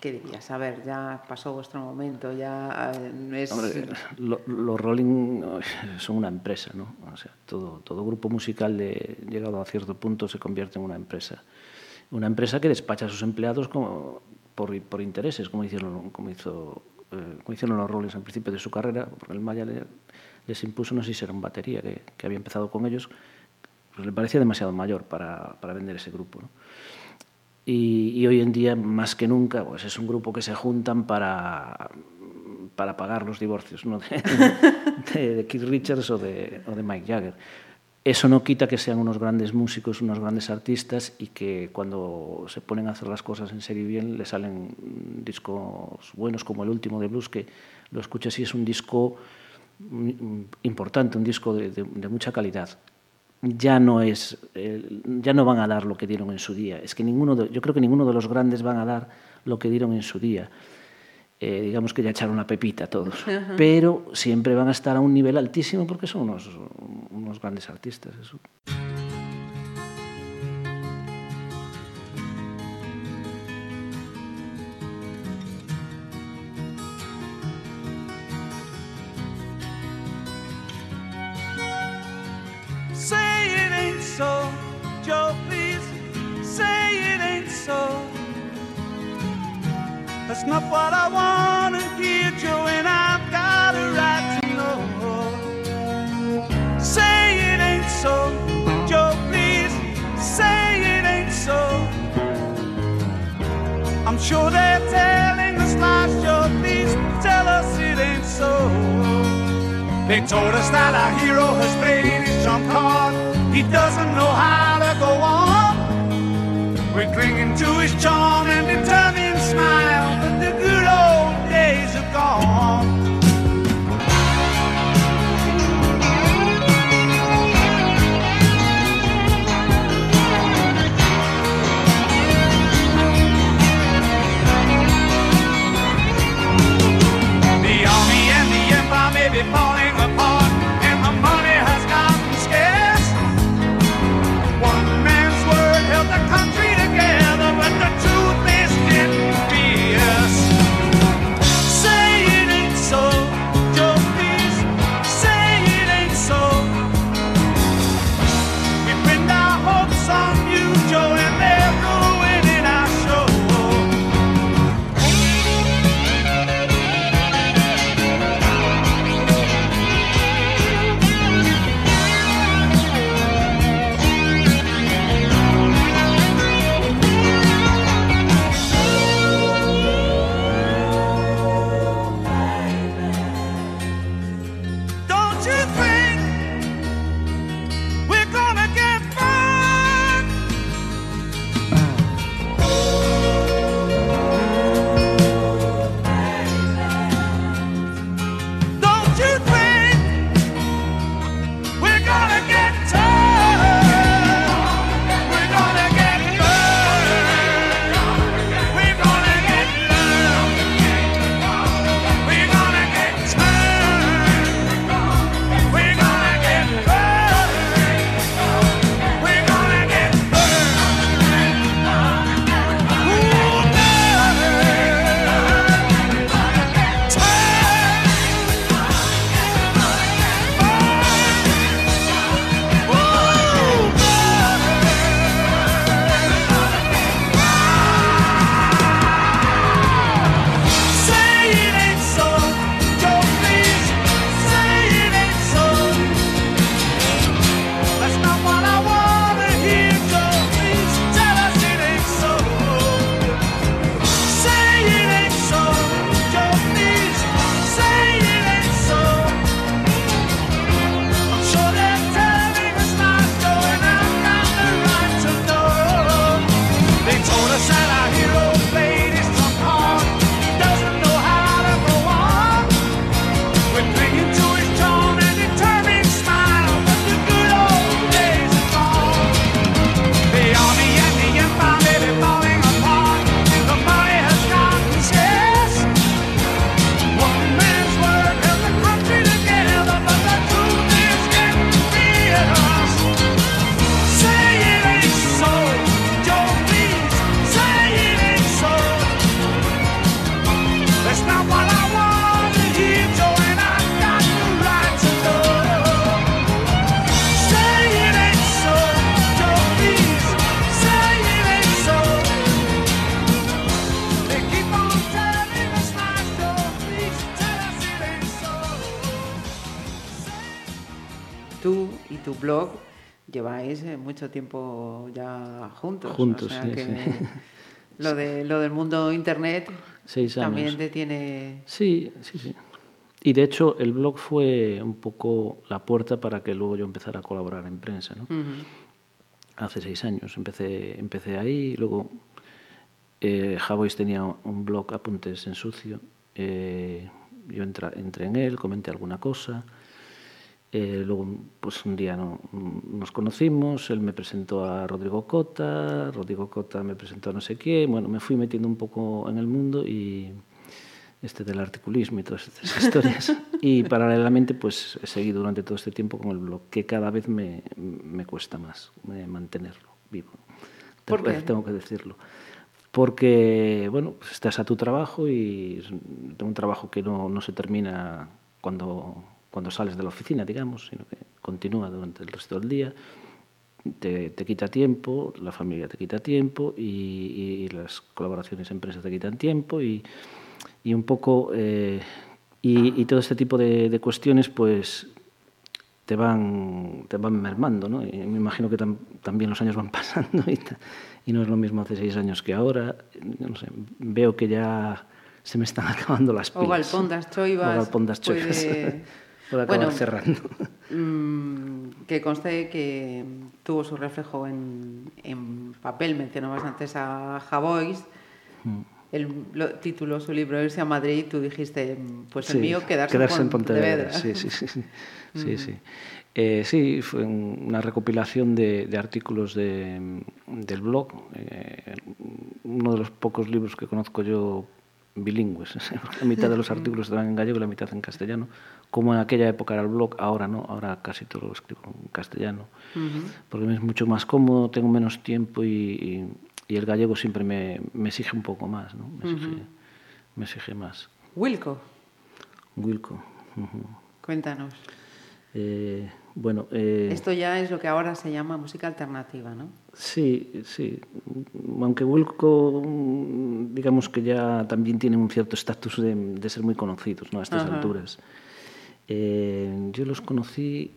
¿qué dirías? A ver, ya pasó vuestro momento, ya eh, es... Hombre, lo- los Rolling son una empresa, ¿no? O sea, todo, todo grupo musical de, llegado a cierto punto se convierte en una empresa. Una empresa que despacha a sus empleados como, por, por intereses, como hicieron, como, hizo, eh, como hicieron los Rollins al principio de su carrera, porque el Maya le- les impuso, no sé si era un batería, que, que había empezado con ellos, pues le parecía demasiado mayor para, para vender ese grupo, ¿no? Y, y hoy en día, más que nunca, pues es un grupo que se juntan para, para pagar los divorcios ¿no? de, de, de Keith Richards o de, o de Mike Jagger. Eso no quita que sean unos grandes músicos, unos grandes artistas y que cuando se ponen a hacer las cosas en serio y bien le salen discos buenos como el último de Blues, que lo escuchas y es un disco importante, un disco de, de- de mucha calidad ya no es eh, ya no van a dar lo que dieron en su día. Es que ninguno de- yo creo que ninguno de los grandes van a dar lo que dieron en su día. Eh, digamos que ya echaron la pepita todos. Pero siempre van a estar a un nivel altísimo porque son unos, unos grandes artistas eso. That's not what I want to hear, Joe, and I've got a right to know. Say it ain't so, Joe, please. Say it ain't so. I'm sure they're telling us lies, Joe, please tell us it ain't so. They told us that our hero has played his trump card. He doesn't know how to go on. We're clinging to his charm and determined smile, but the blog lleváis eh, mucho tiempo ya juntos. Juntos, o sea sí, que sí. Lo, de, lo del mundo internet Seis años. también te tiene... Sí, sí, sí. Y de hecho el blog fue un poco la puerta para que luego yo empezara a colaborar en prensa, ¿no? Hace seis años empecé, empecé ahí, luego eh, Javois tenía un blog Apuntes en Sucio, eh, yo entra- entré en él, comenté alguna cosa, eh, luego pues un día no- nos conocimos, él me presentó a Rodrigo Cota, Rodrigo Cota me presentó a no sé quién, bueno, me fui metiendo un poco en el mundo y este del articulismo y todas estas historias. y paralelamente, pues he seguido durante todo este tiempo con el blog, que cada vez me, me cuesta más eh, mantenerlo vivo. ¿Por Tengo- qué? Tengo que decirlo. Porque, bueno, pues estás a tu trabajo y un un trabajo que no, no se termina cuando, cuando sales de la oficina, digamos, sino que continúa durante el resto del día te, te quita tiempo, la familia te quita tiempo y, y las colaboraciones empresas te quitan tiempo y, y un poco eh, y, y todo este tipo de, de cuestiones pues te van te van mermando ¿no? y me imagino que tam- también los años van pasando y, y no es lo mismo hace seis años que ahora no sé, veo que ya se me están acabando las O pilas Galpondas Choivas O Galpondas Choivas. puede- Puede acabar Bueno, cerrando Mm, que conste que tuvo su reflejo en, en papel. Mencionabas antes a Javois. Mm. El lo- título, su libro, Irse a Madrid, tú dijiste, pues el Sí, mío, quedarse, en Pontevedra. Sí, sí, sí. Sí, sí, sí. Eh, sí, fue un- una recopilación de, de artículos de, del blog. eh, uno de los pocos libros que conozco yo bilingües. la mitad de los artículos estaban en gallego y la mitad en castellano. Como en aquella época era el blog, ahora no, ahora casi todo lo escribo en castellano. Porque me es mucho más cómodo, tengo menos tiempo y, y- y el gallego siempre me, me exige un poco más, ¿no? Me exige, me exige más. Wilco, Wilco. cuéntanos. Eh, bueno, eh, Esto ya es lo que ahora se llama música alternativa, ¿no? sí, sí. Aunque Wilco, digamos que ya también tiene un cierto estatus de, de ser muy conocidos ¿no? a estas Ajá. alturas. Eh, yo los conocí.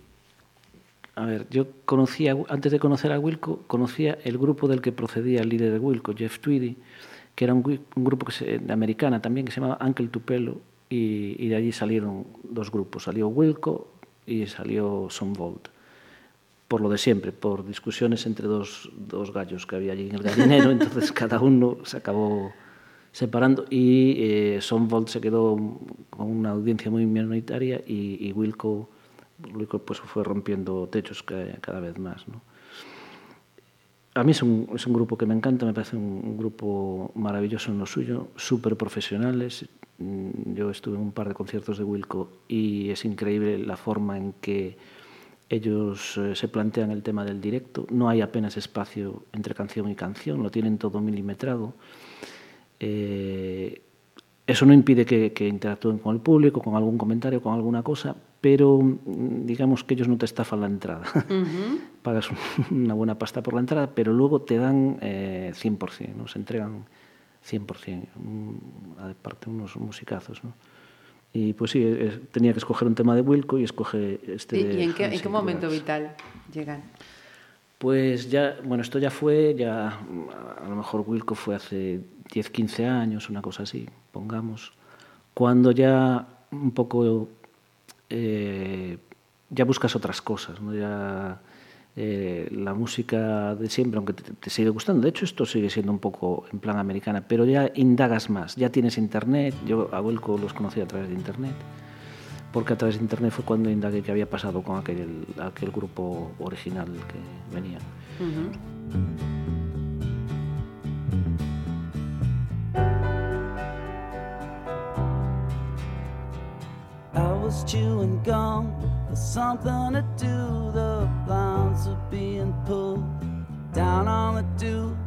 A ver, yo conocía, antes de conocer a Wilco, conocía el grupo del que procedía el líder de Wilco, Jeff Tweedy, que era un, un grupo que se- de americana también, que se llamaba Uncle Tupelo, y, y de allí salieron dos grupos. Salió Wilco y salió Sonvolt. Por lo de siempre, por discusiones entre dos, dos gallos que había allí en el gallinero, entonces cada uno se acabó separando y eh, Sonvolt se quedó con una audiencia muy minoritaria y, y Wilco, Wilco pues fue rompiendo techos ca- cada vez más. A mí es un, es un grupo que me encanta, me parece un, un grupo maravilloso en lo suyo, súper profesionales. Mm, Yo estuve en un par de conciertos de Wilco y es increíble la forma en que ellos eh, se plantean el tema del directo. No hay apenas espacio entre canción y canción, lo tienen todo milimetrado. Eh, eso no impide que, que interactúen con el público, con algún comentario, con alguna cosa, pero mm, digamos que ellos no te estafan la entrada. Pagas un- una buena pasta por la entrada, pero luego te dan eh, 100%, ¿no? se entregan 100%, mm, aparte unos musicazos. ¿no? Y pues sí, eh, tenía que escoger un tema de Wilco y escoge este ¿Y, de y en, qué, en qué momento vital llegan? Pues ya, bueno, esto ya fue, ya a lo mejor Wilco fue hace 10, 15 años, una cosa así, pongamos, cuando ya un poco eh, ya buscas otras cosas, ¿no? Ya eh, la música de siempre, aunque te, sigue gustando, de hecho esto sigue siendo un poco en plan americana, pero ya indagas más, ya tienes internet, yo a Wilco los conocí a través de internet, porque a través de internet fue cuando indagué qué había pasado con aquel, aquel grupo original que venía. I was chewing gum for something to do. The blinds were being pulled down on the dew.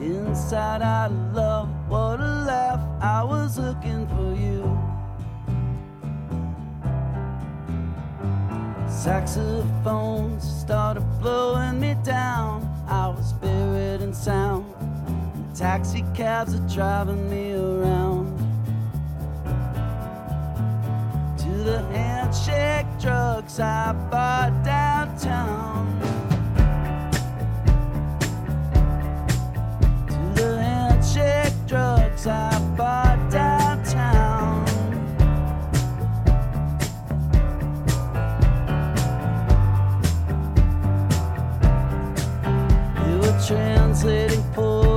Inside of love, what a laugh. I was looking for you. Saxophones started blowing me down. I was buried in sound. Taxi cabs are driving me around. the handshake drugs I bought downtown. To the handshake drugs I bought downtown. They were translating poor.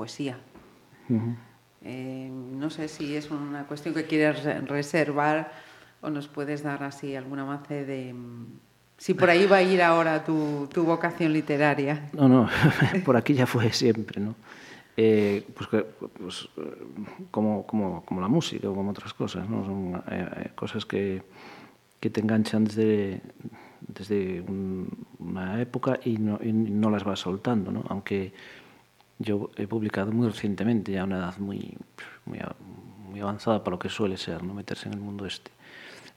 Poesía. Eh, no sé si es una cuestión que quieres re- reservar o nos puedes dar así alguna avance de mm, si por ahí va a ir ahora tu, tu vocación literaria. No, no, por aquí ya fue siempre, ¿no? Eh, pues pues, como, como, como la música o como otras cosas, ¿no? Son eh, eh, cosas que, que te enganchan desde, desde un- una época y no, y no las vas soltando, ¿no? Aunque yo he publicado muy recientemente, ya a una edad muy, muy, muy avanzada para lo que suele ser, ¿no? Meterse en el mundo este.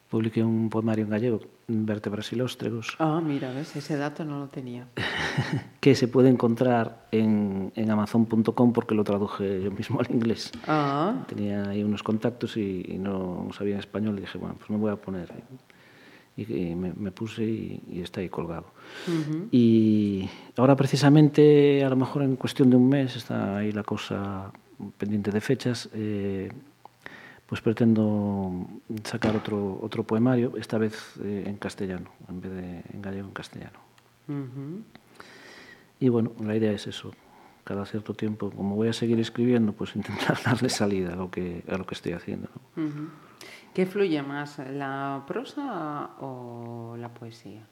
Publiqué un poemario en gallego, Vértebras y Lóstregos, Ah, mira, ves, ese dato no lo tenía. que se puede encontrar en, en amazon.com porque lo traduje yo mismo al inglés. Ah, Tenía ahí unos contactos y, y no sabía en español y dije, bueno, pues me voy a poner. Y, y me, me puse y, y está ahí colgado. Y ahora precisamente, a lo mejor en cuestión de un mes, está ahí la cosa pendiente de fechas, eh, pues pretendo sacar otro, otro poemario, esta vez eh, en castellano, en vez de en gallego, en castellano. ujú. Y bueno, la idea es eso. Cada cierto tiempo, como voy a seguir escribiendo, pues intentar darle salida a lo que, a lo que estoy haciendo. ¿no? Ujú. ¿Qué fluye más, la prosa o la poesía?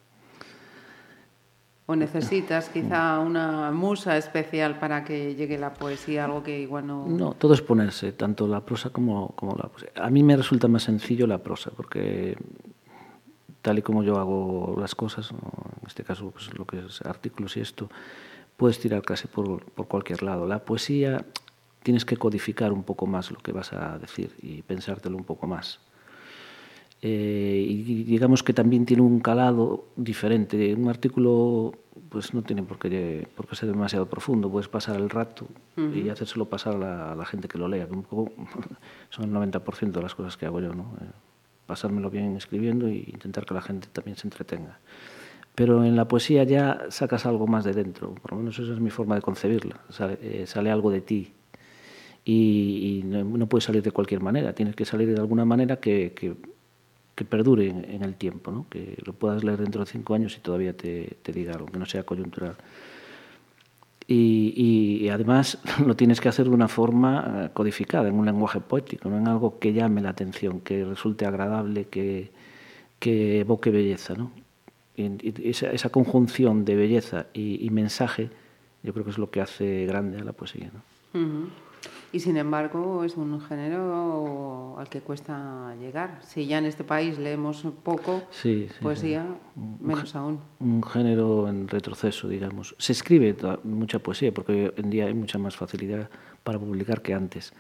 ¿O necesitas quizá una musa especial para que llegue la poesía, algo que igual no... No, todo es ponerse, tanto la prosa como, como la poesía. A mí me resulta más sencillo la prosa, porque tal y como yo hago las cosas, en este caso pues, lo que es artículos y esto, puedes tirar casi por, por cualquier lado. La poesía tienes que codificar un poco más lo que vas a decir y pensártelo un poco más. Eh, y digamos que también tiene un calado diferente. Un artículo pues no tiene por qué, por qué ser demasiado profundo, puedes pasar el rato y hacérselo pasar a la, a la gente que lo lea, que un poco son el 90% de las cosas que hago yo, ¿no? Eh, pasármelo bien escribiendo e intentar que la gente también se entretenga. Pero en la poesía ya sacas algo más de dentro, por lo menos esa es mi forma de concebirla, sale, eh, sale algo de ti, y, y no, no puede salir de cualquier manera, tienes que salir de alguna manera que, que, que perdure en, el tiempo, ¿no? que lo puedas leer dentro de cinco años y todavía te, te diga algo, que no sea coyuntural. Y, y, y, además lo tienes que hacer de una forma codificada, en un lenguaje poético, no en algo que llame la atención, que resulte agradable, que, que evoque belleza. ¿no? Y esa, esa, conjunción de belleza y, mensaje yo creo que es lo que hace grande a la poesía. ¿no? Uh -huh. Y sin embargo es un género al que cuesta llegar. Si ya en este país leemos poco sí, sí, poesía, sí. menos aún. Un género en retroceso, digamos. Se escribe mucha poesía porque hoy en día hay mucha más facilidad para publicar que antes.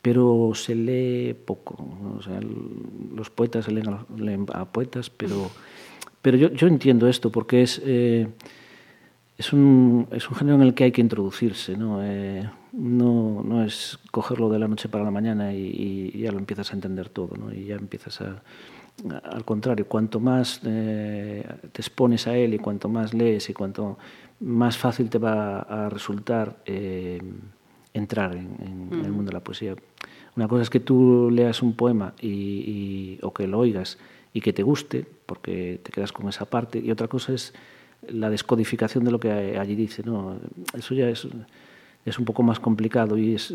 Pero se lee poco. ¿no? O sea, los poetas se leen a, leen a poetas, pero, pero yo, yo, entiendo esto porque es... Eh, es un, es un género en el que hay que introducirse, ¿no? Eh, no, no es cogerlo de la noche para la mañana y, y ya lo empiezas a entender todo, ¿no? Y ya empiezas a... al contrario, cuanto más eh, te expones a él y cuanto más lees y cuanto más fácil te va a resultar eh, entrar en, en, en, el mundo de la poesía. Una cosa es que tú leas un poema y, y, o que lo oigas y que te guste, porque te quedas con esa parte, y otra cosa es la descodificación de lo que allí dice. ¿no? Eso ya es, es un poco más complicado y es,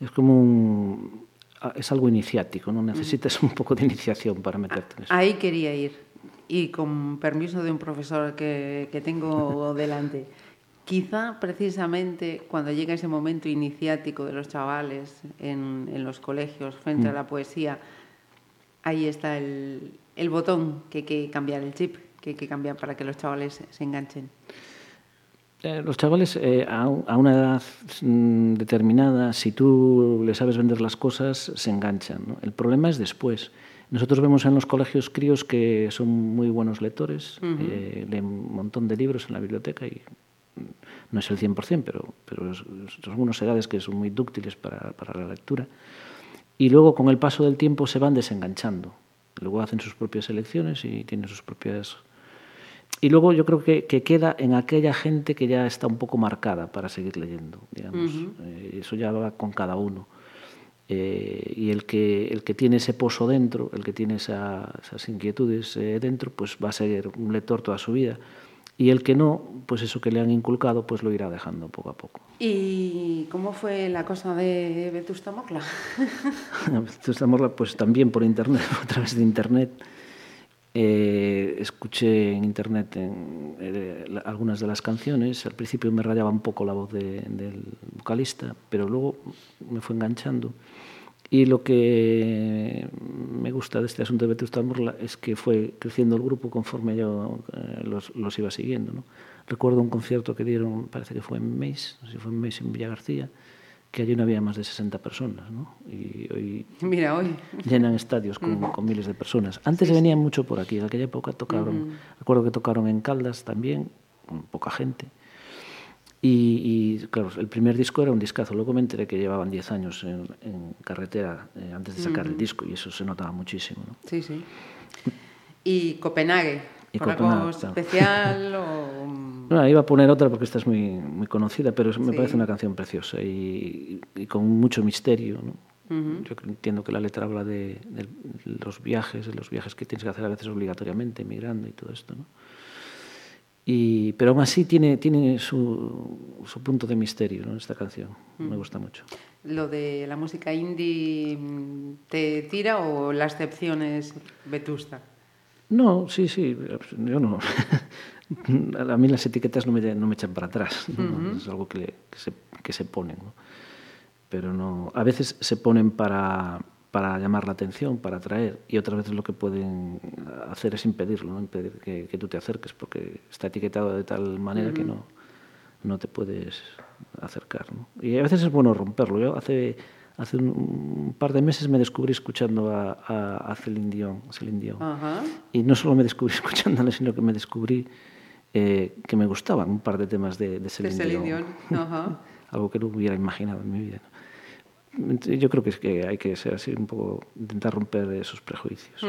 es como un, es algo iniciático, ¿no? necesitas un poco de iniciación para meterte en eso. Ahí quería ir y con permiso de un profesor que, que tengo delante. Quizá precisamente cuando llega ese momento iniciático de los chavales en, en los colegios frente mm. a la poesía, ahí está el, el botón que hay que cambiar el chip que hay que cambiar para que los chavales se enganchen? Eh, los chavales eh, a, a, una edad mm, determinada, si tú les sabes vender las cosas, se enganchan. ¿no? El problema es después. Nosotros vemos en los colegios críos que son muy buenos lectores, uh -huh. eh, leen un montón de libros en la biblioteca y no es el 100%, pero, pero son algunas edades que son muy dúctiles para, para la lectura. Y luego, con el paso del tiempo, se van desenganchando. Luego hacen sus propias elecciones y tienen sus propias y luego yo creo que, que, queda en aquella gente que ya está un poco marcada para seguir leyendo, digamos. Uh -huh. eh, eso ya va con cada uno. Eh, y el que, el que tiene ese pozo dentro, el que tiene esa, esas inquietudes eh, dentro, pues va a ser un lector toda su vida. Y el que no, pues eso que le han inculcado, pues lo irá dejando poco a poco. ¿Y cómo fue la cosa de Vetusta Morla? Vetusta Morla, pues también por internet, a través de internet. Eh, escuché en internet en, eh, la- algunas de las canciones. Al principio me rayaba un poco la voz de- del vocalista, pero luego me fue enganchando. Y lo que me gusta de este asunto de Vetusta Morla es que fue creciendo el grupo conforme yo eh, los, los iba siguiendo. ¿no? Recuerdo un concierto que dieron, parece que fue en Meis, no sé si fue en Meis en Villa García, que allí no había más de 60 personas. ¿no? Y hoy Mira, hoy. llenan estadios con, con miles de personas. Antes venían mucho por aquí, en aquella época tocaron, recuerdo que tocaron en Caldas también, con poca gente. Y, y, claro, el primer disco era un discazo. Luego me enteré que llevaban 10 años en, en carretera eh, antes de sacar el disco y eso se notaba muchísimo. ¿no? Sí, sí. ¿Y Copenhague? Y ¿Por algo especial o...? Bueno, iba a poner otra porque esta es muy, muy conocida, pero me Sí. parece una canción preciosa y, y con mucho misterio. ¿no? Yo entiendo que la letra habla de, de los viajes, de los viajes que tienes que hacer a veces obligatoriamente, emigrando y todo esto. ¿no? Y, pero aún así tiene, tiene su, su punto de misterio ¿no? esta canción. Me gusta mucho. ¿Lo de la música indie mm, te tira o la excepción es Vetusta? No, sí, sí, yo no. A mí las etiquetas no me, no me echan para atrás, ¿no? es algo que, le- que se, que se ponen. ¿no? Pero no, a veces se ponen para, para llamar la atención, para atraer, y otras veces lo que pueden hacer es impedirlo, ¿no? impedir que, que tú te acerques, porque está etiquetado de tal manera que no, no te puedes acercar. ¿no? Y a veces es bueno romperlo. Yo hace, hace un, un par de meses me descubrí escuchando a, a, a Celine Dion. Celine Dion. Y no solo me descubrí escuchándola, sino que me descubrí eh, que me gustaban un par de temas de, de Celine, Celine Dion. Algo que no hubiera imaginado en mi vida. Yo creo que, es que hay que ser así un poco, intentar romper esos prejuicios.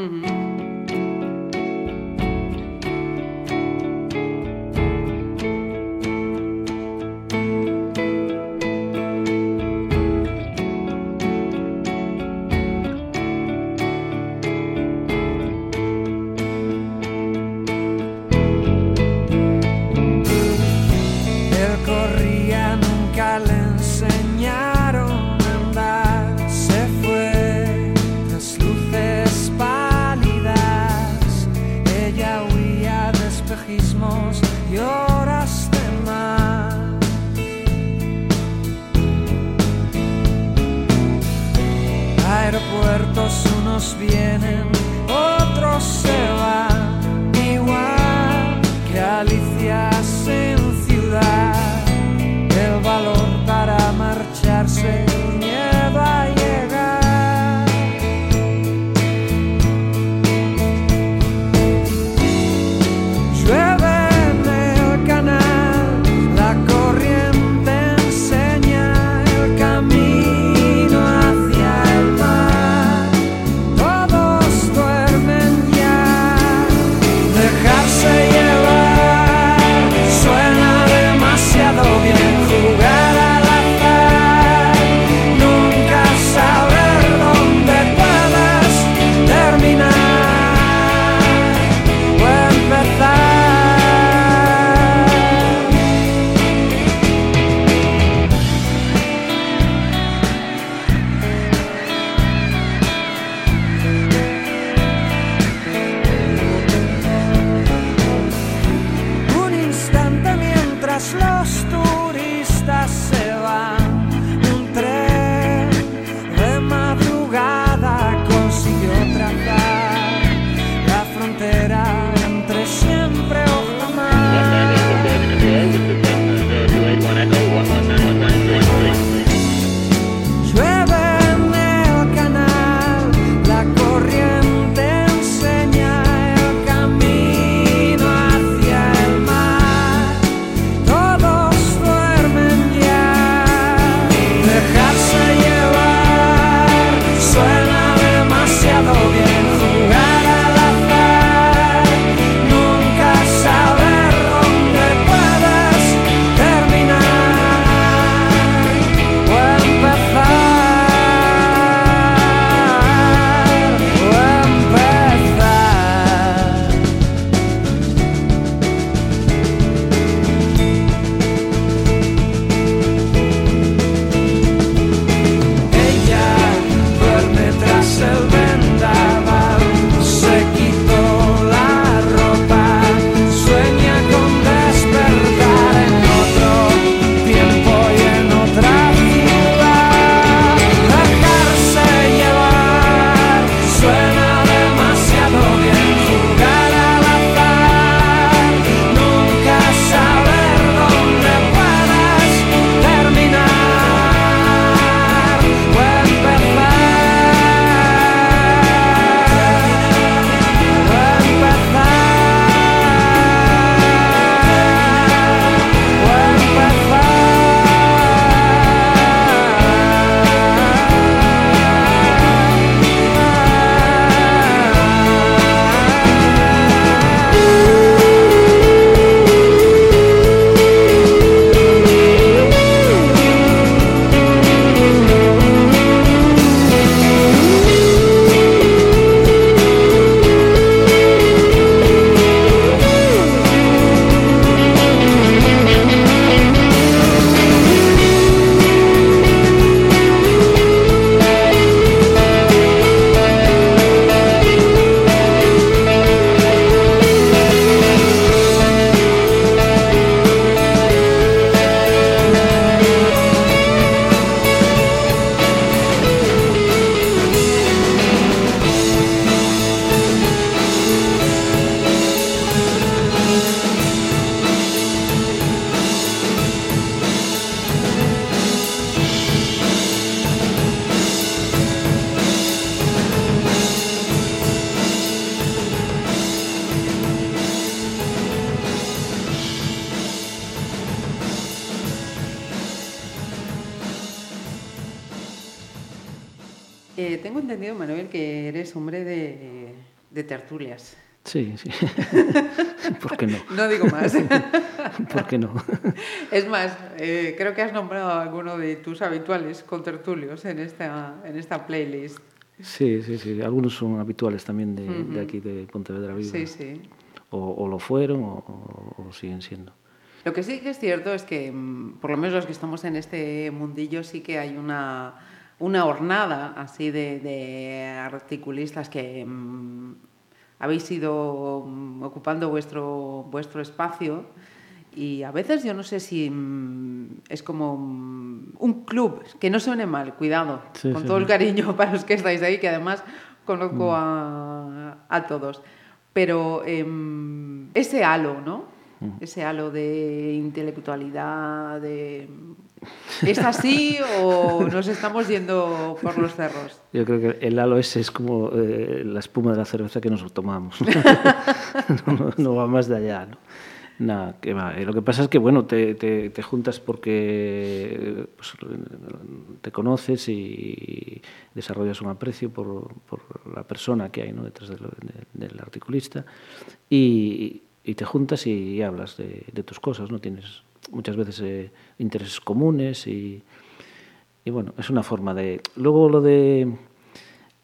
Creo que has nombrado a alguno de tus habituales contertulios en esta, en esta playlist. Sí, sí, sí. Algunos son habituales también de, de aquí, de Pontevedra Viva. Sí, sí. O, o lo fueron o, o- o siguen siendo. Lo que sí que es cierto es que, mm, por lo menos los que estamos en este mundillo, sí que hay una, una hornada así de, de articulistas que mm, habéis ido mm, ocupando vuestro, vuestro espacio y a veces yo no sé si mm, es como mm, un club, que no suene mal, cuidado, Sí, con sí, todo el cariño para los que estáis ahí, que además conozco a, a todos. Pero em, ese halo, ¿no? Ese halo de intelectualidad, de... ¿Es así o nos estamos yendo por los cerros? Yo creo que el halo ese es como eh, la espuma de la cerveza que nos tomamos. no, no- no va más de allá, ¿no? Nada, que va. Eh, Lo que pasa es que, bueno, te, te- te juntas porque pues, te conoces y desarrollas un aprecio por, por la persona que hay ¿no? detrás del, de- del articulista y, y te juntas y, hablas de, de tus cosas, ¿no? Tienes muchas veces eh, intereses comunes y, y bueno, es una forma de... Luego lo de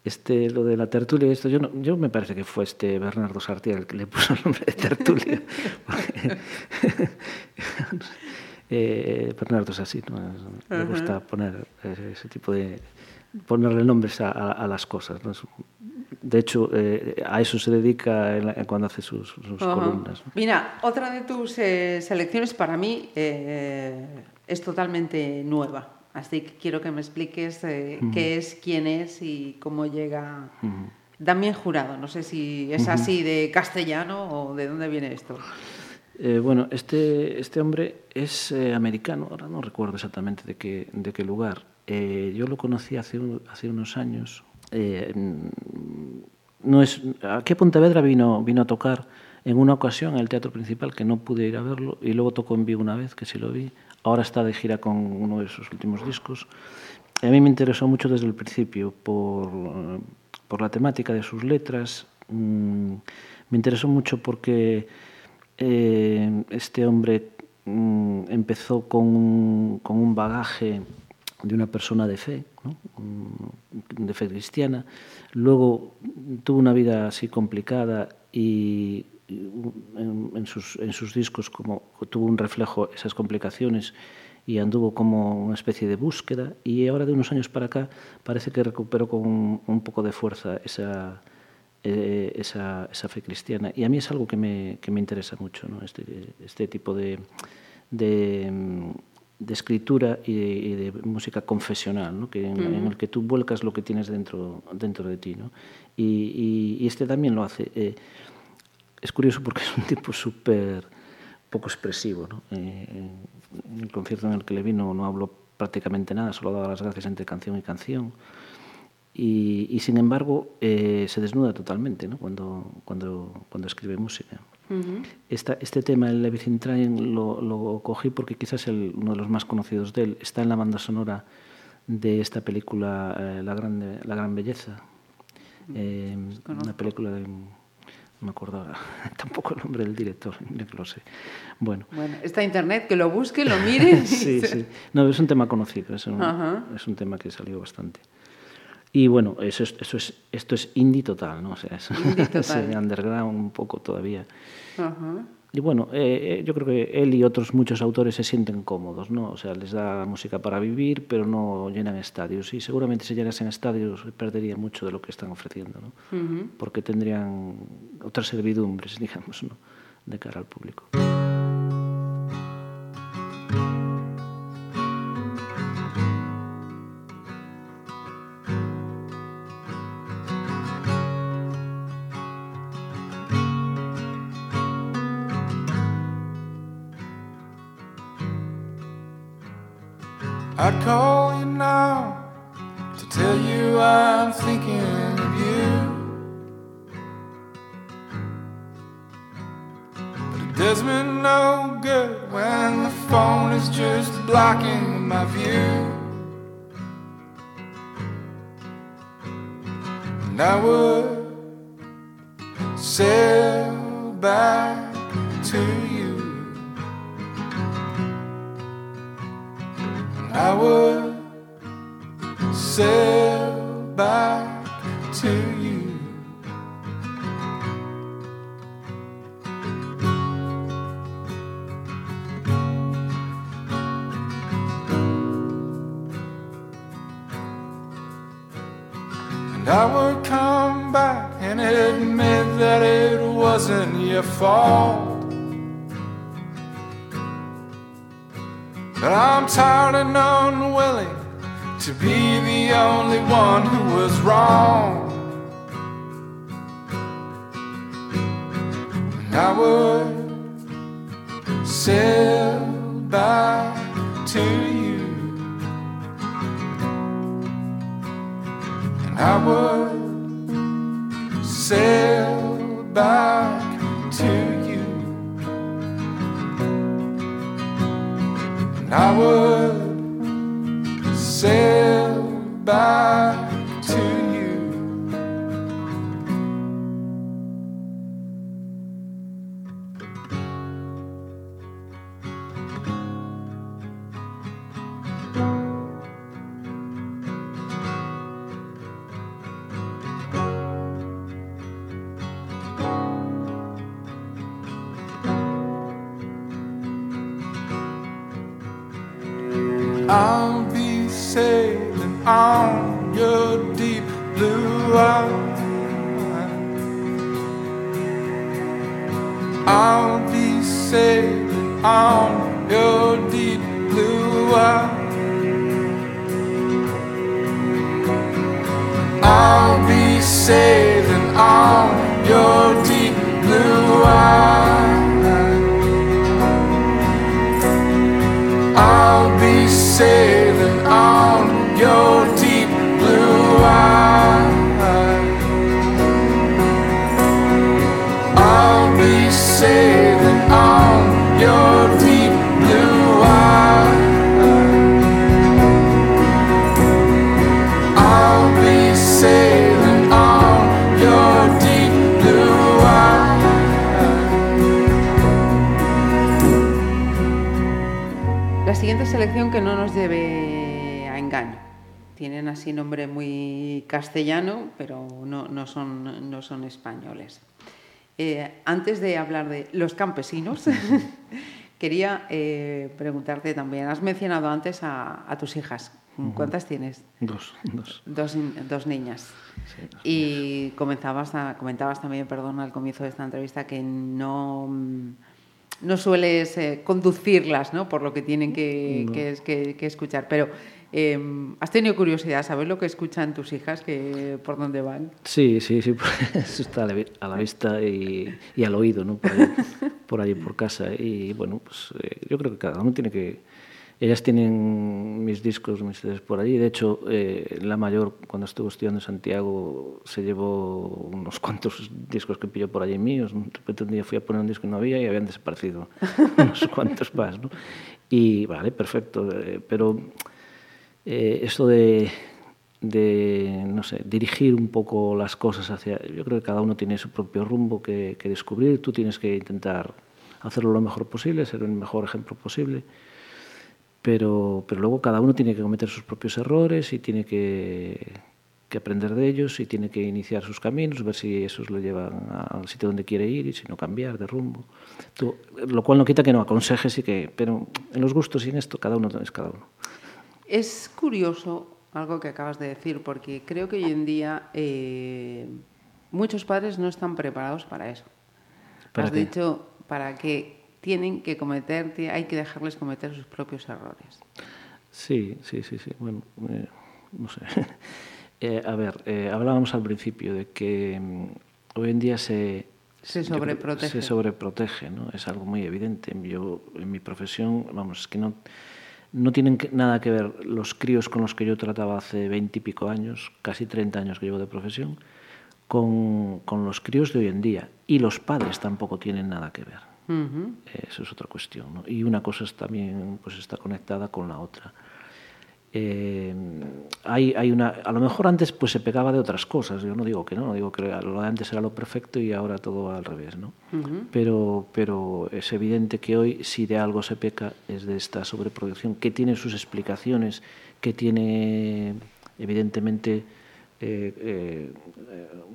este, lo de la tertulia, esto yo, no- yo me parece que fue este Bernardo Sartier el que le puso el nombre de tertulia. porque- Eh, Bernardo es así, ¿no? le gusta poner eh, ese tipo de ponerle nombres a, a- a las cosas. De hecho, eh, a eso se dedica en la- cuando hace sus, columnas. ¿no? Mira, otra de tus eh, selecciones para mí es totalmente nueva. Así que quiero que me expliques eh, qué es, quién es y cómo llega Damián Jurado. No sé si es así de castellano o de dónde viene esto. Eh, bueno, este, este hombre es eh, americano, ahora no recuerdo exactamente de qué, de qué lugar. Eh, yo lo conocí hace, un- hace unos años. Eh, no es, aquí a Pontevedra vino, vino a tocar en una ocasión en el teatro principal, que no pude ir a verlo, y luego tocó en Vigo una vez, que sí lo vi. Ahora está de gira con uno de sus últimos discos. A mí me interesó mucho desde el principio por, por la temática de sus letras. Mm, me interesó mucho porque eh, este hombre mm, empezó con, un- con un bagaje de una persona de fe. Mm, de fe cristiana. Luego tuvo una vida así complicada y en, en sus, en sus discos como tuvo un reflejo esas complicaciones y anduvo como una especie de búsqueda y ahora de unos años para acá parece que recuperó con un, un poco de fuerza esa, eh, esa, esa fe cristiana. Y a mí es algo que me, que me interesa mucho, ¿no? este, este tipo de, de, mm, de escritura y de, y de música confesional, ¿no? que en, en el que tú vuelcas lo que tienes dentro, dentro de ti. ¿no? Y, y- y este también lo hace. Eh, es curioso porque es un tipo súper poco expresivo. ¿no? Eh, en el concierto en el que le vino no habló prácticamente nada, solo daba las gracias entre canción y canción. Y, y, sin embargo eh, se desnuda totalmente ¿no? cuando, cuando, cuando escribe música. Esta- este tema, el Everything Train, lo, lo cogí porque quizás el, uno de los más conocidos de él está en la banda sonora de esta película eh, la, Grande, la Gran Belleza. Eh, una película de... me acuerdo ahora tampoco el nombre del director, mira que lo sé. Bueno, Bueno, está internet, que lo busque, lo mire. sí, sí. No, es un tema conocido, es un, es un tema que salió bastante. Y bueno, eso es, eso es, esto es indie total, ¿no? O sea, es, Indie total. es underground un poco todavía. Ajá. Y bueno, eh, eh, yo creo que él y otros muchos autores se sienten cómodos, ¿no? O sea, les da música para vivir, pero no llenan estadios. Y seguramente si llenasen estadios perderían mucho de lo que están ofreciendo, ¿no? Porque tendrían otras servidumbres, digamos, ¿no? De cara al público. Call you now to tell you I'm thinking of you. But it does me no good when the phone is just blocking my view. and I would sail back I would sail selección que no nos lleve a engaño. Tienen así nombre muy castellano, pero no, no son, no son españoles. Eh, antes de hablar de los campesinos, quería eh, preguntarte también, has mencionado antes a, a tus hijas. ¿Cuántas tienes? Dos, dos. Dos, dos niñas. Y comenzabas a- comentabas también, perdón, al comienzo de esta entrevista que no, no sueles eh, conducirlas ¿no? por lo que tienen que, No. que, que- que escuchar. Pero eh, has tenido curiosidad, ¿sabes lo que escuchan tus hijas? Que, ¿Por dónde van? Sí, sí, sí, eso está a la, vista y, y al oído, ¿no? Por ahí, por ahí, por casa. Y bueno, pues eh, yo creo que cada uno tiene que... Ellas tienen mis discos, mis CDs por allí. De hecho, eh, la mayor, cuando estuvo estudiando en Santiago, se llevó unos cuantos discos que pilló por allí míos. De repente un día fui a poner un disco y no había y habían desaparecido unos cuantos más, ¿no? Y vale, perfecto. eh, pero eh, esto de, no sé, dirigir un poco las cosas hacia... Yo creo que cada uno tiene su propio rumbo que, que descubrir. Tú tienes que intentar hacerlo lo mejor posible, ser el mejor ejemplo posible. Pero, pero luego cada uno tiene que cometer sus propios errores y tiene que, que aprender de ellos y tiene que iniciar sus caminos, ver si esos lo llevan al sitio donde quiere ir y si no cambiar de rumbo. Tú- lo cual no quita que no aconsejes y que... Pero en los gustos y en esto cada uno es cada uno. Es curioso algo que acabas de decir, porque creo que hoy en día eh, muchos padres no están preparados para eso. ¿Para Has qué? dicho para que tienen que cometer, hay que dejarles cometer sus propios errores. Sí, sí, sí, sí. Bueno, eh, no sé. Eh, a ver, eh, hablábamos al principio de que mm, hoy en día se... Se sobreprotege. Se sobreprotege, ¿no? Es algo muy evidente. Yo, en mi profesión, vamos, es que no, no tienen nada que ver los críos con los que yo trataba hace veintipico años, casi 30 años que llevo de profesión, con, con los críos de hoy en día. Y los padres tampoco tienen nada que ver. Ujú. Eso es otra cuestión. ¿no? Y una cosa es también pues, está conectada con la otra. Eh, hay, hay una, a lo mejor antes pues se pegaba de otras cosas, yo no digo que no, no digo que lo de antes era lo perfecto y ahora todo al revés, ¿no? pero, pero es evidente que hoy si de algo se peca es de esta sobreproducción que tiene sus explicaciones, que tiene evidentemente eh, eh,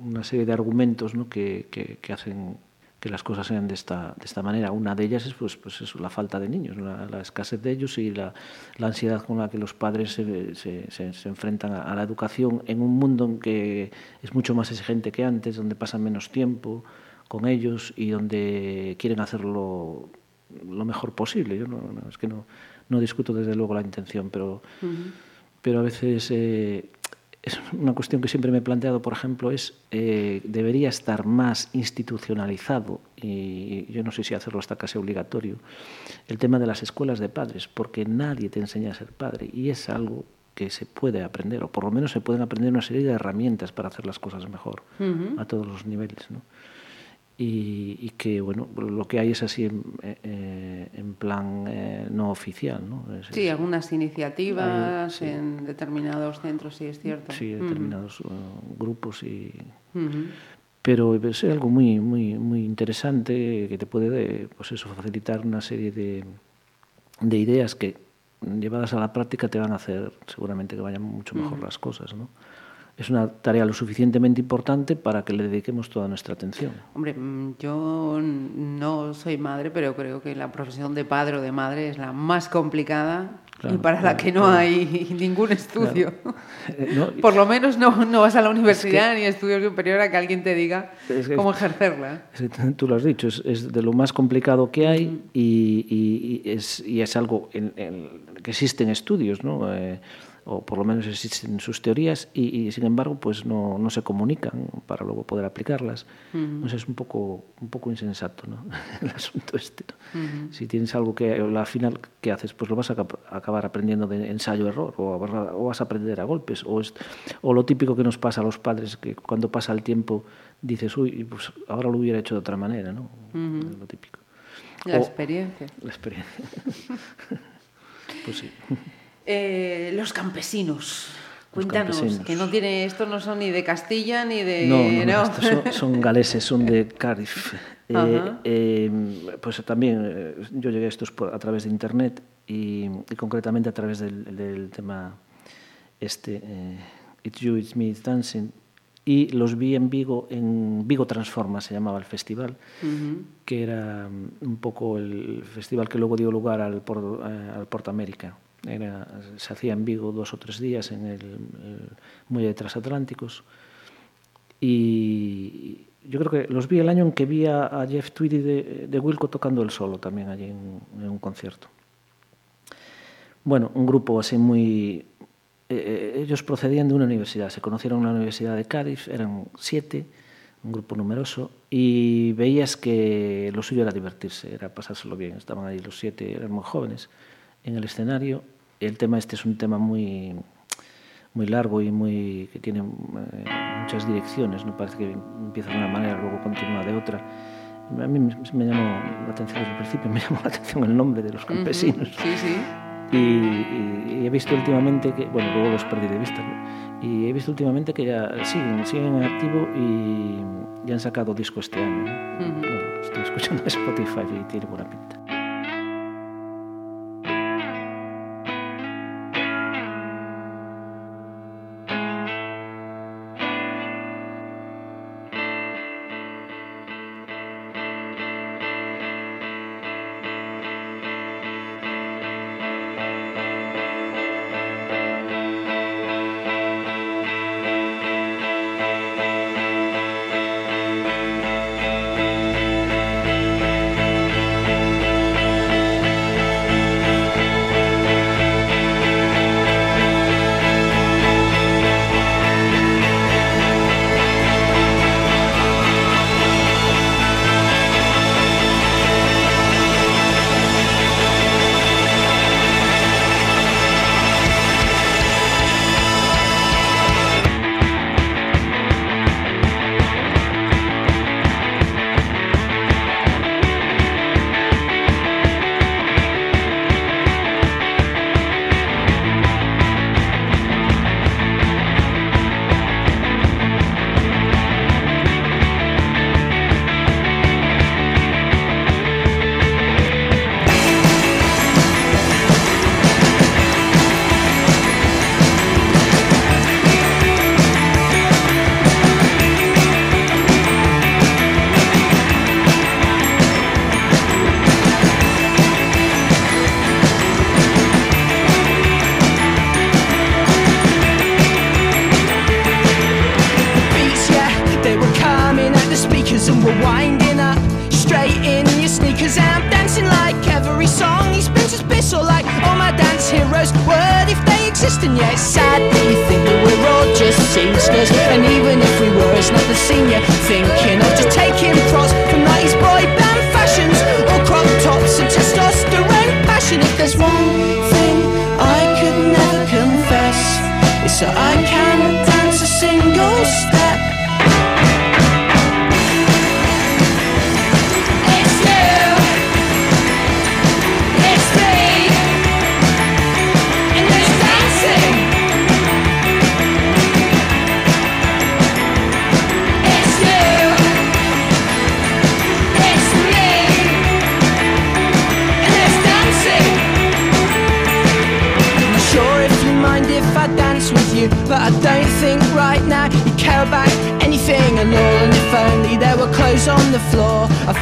una serie de argumentos ¿no? que, que, que hacen que las cosas sean de esta, de esta manera. Una de ellas es pues, pues eso, la falta de niños, la, la escasez de ellos y la, la, ansiedad con la que los padres se, se, se, se enfrentan a, a, la educación en un mundo en que es mucho más exigente que antes, donde pasan menos tiempo con ellos y donde quieren hacerlo lo mejor posible. Yo no, no es que no, no discuto desde luego la intención, pero, uh -huh. pero a veces eh, es una cuestión que siempre me he planteado, por ejemplo, es eh, debería estar más institucionalizado, y yo no sé si hacerlo hasta casi obligatorio, el tema de las escuelas de padres, porque nadie te enseña a ser padre, y es algo que se puede aprender, o por lo menos se pueden aprender una serie de herramientas para hacer las cosas mejor, uh -huh. a todos los niveles. ¿no? Y, y, que bueno lo que hay es así en, eh, en plan eh, no oficial ¿no? Es, sí algunas iniciativas hay, sí. en determinados centros sí es cierto sí determinados uh -huh. uh, grupos y uh -huh. pero es algo muy muy muy interesante que te puede pues eso facilitar una serie de, de ideas que llevadas a la práctica te van a hacer seguramente que vayan mucho mejor -huh. las cosas no es una tarea lo suficientemente importante para que le dediquemos toda nuestra atención. Hombre, mm, yo no soy madre, pero creo que la profesión de padre o de madre es la más complicada claro, y para claro, la que no claro. hay ningún estudio. Eh, no, Por lo menos no, no, vas a la universidad es que, ni a estudios superiores a que alguien te diga es que, cómo ejercerla. Es tú lo has dicho, es, de lo más complicado que hay y, y, y, es, y, es, algo en, en, que existen estudios, ¿no? Eh, o por lo menos existen sus teorías y, y sin embargo pues no, no, se comunican para luego poder aplicarlas. Uh -huh. sé, es un poco, un poco insensato ¿no? el asunto este. ¿no? Uh -huh. Si tienes algo que al final, ¿qué haces? Pues lo vas a acabar aprendiendo de ensayo-error o, o, vas a aprender a golpes. O, es, o lo típico que nos pasa a los padres, que cuando pasa el tiempo dices, uy, pues ahora lo hubiera hecho de otra manera, ¿no? Uh -huh. Lo típico. La o, experiencia. La experiencia. pues sí. Eh, los campesinos. Los Cuéntanos, campesinos. que no tiene, estos no son ni de Castilla ni de... No, no, no. estos son, son, galeses, son de Cardiff. Eh, eh, pues también eh, yo llegué a estos por, a través de internet y, y, concretamente a través del, del tema este, eh, It's You, It's Me, It's Dancing, y los vi en Vigo, en Vigo Transforma se llamaba el festival, uh -huh. que era mm, un poco el festival que luego dio lugar al, Port, eh, al Portamérica. Era, se hacía en Vigo dos o tres días en el, el muelle de transatlánticos y yo creo que los vi el año en que vi a, Jeff Tweedy de, de, Wilco tocando el solo también allí en, en, un concierto. Bueno, un grupo así muy... Eh, eh, ellos procedían de una universidad, se conocieron en la Universidad de Cádiz, eran siete, un grupo numeroso, y veías que lo suyo era divertirse, era pasárselo bien. Estaban ahí los siete, eran muy jóvenes en el escenario el tema este es un tema muy muy largo y muy que tiene eh, muchas direcciones, no parece que empieza de una manera luego continúa de otra. A mí me, me llamó la atención desde el principio, me llamó la atención el nombre de los campesinos. Uh -huh. Sí, sí. Y, y, y, he visto últimamente que, bueno, luego los perdí de vista, ¿no? y he visto últimamente que ya siguen, siguen en activo y ya han sacado disco este año. ¿no? Uh -huh. bueno, estoy escuchando Spotify y tiene buena pinta.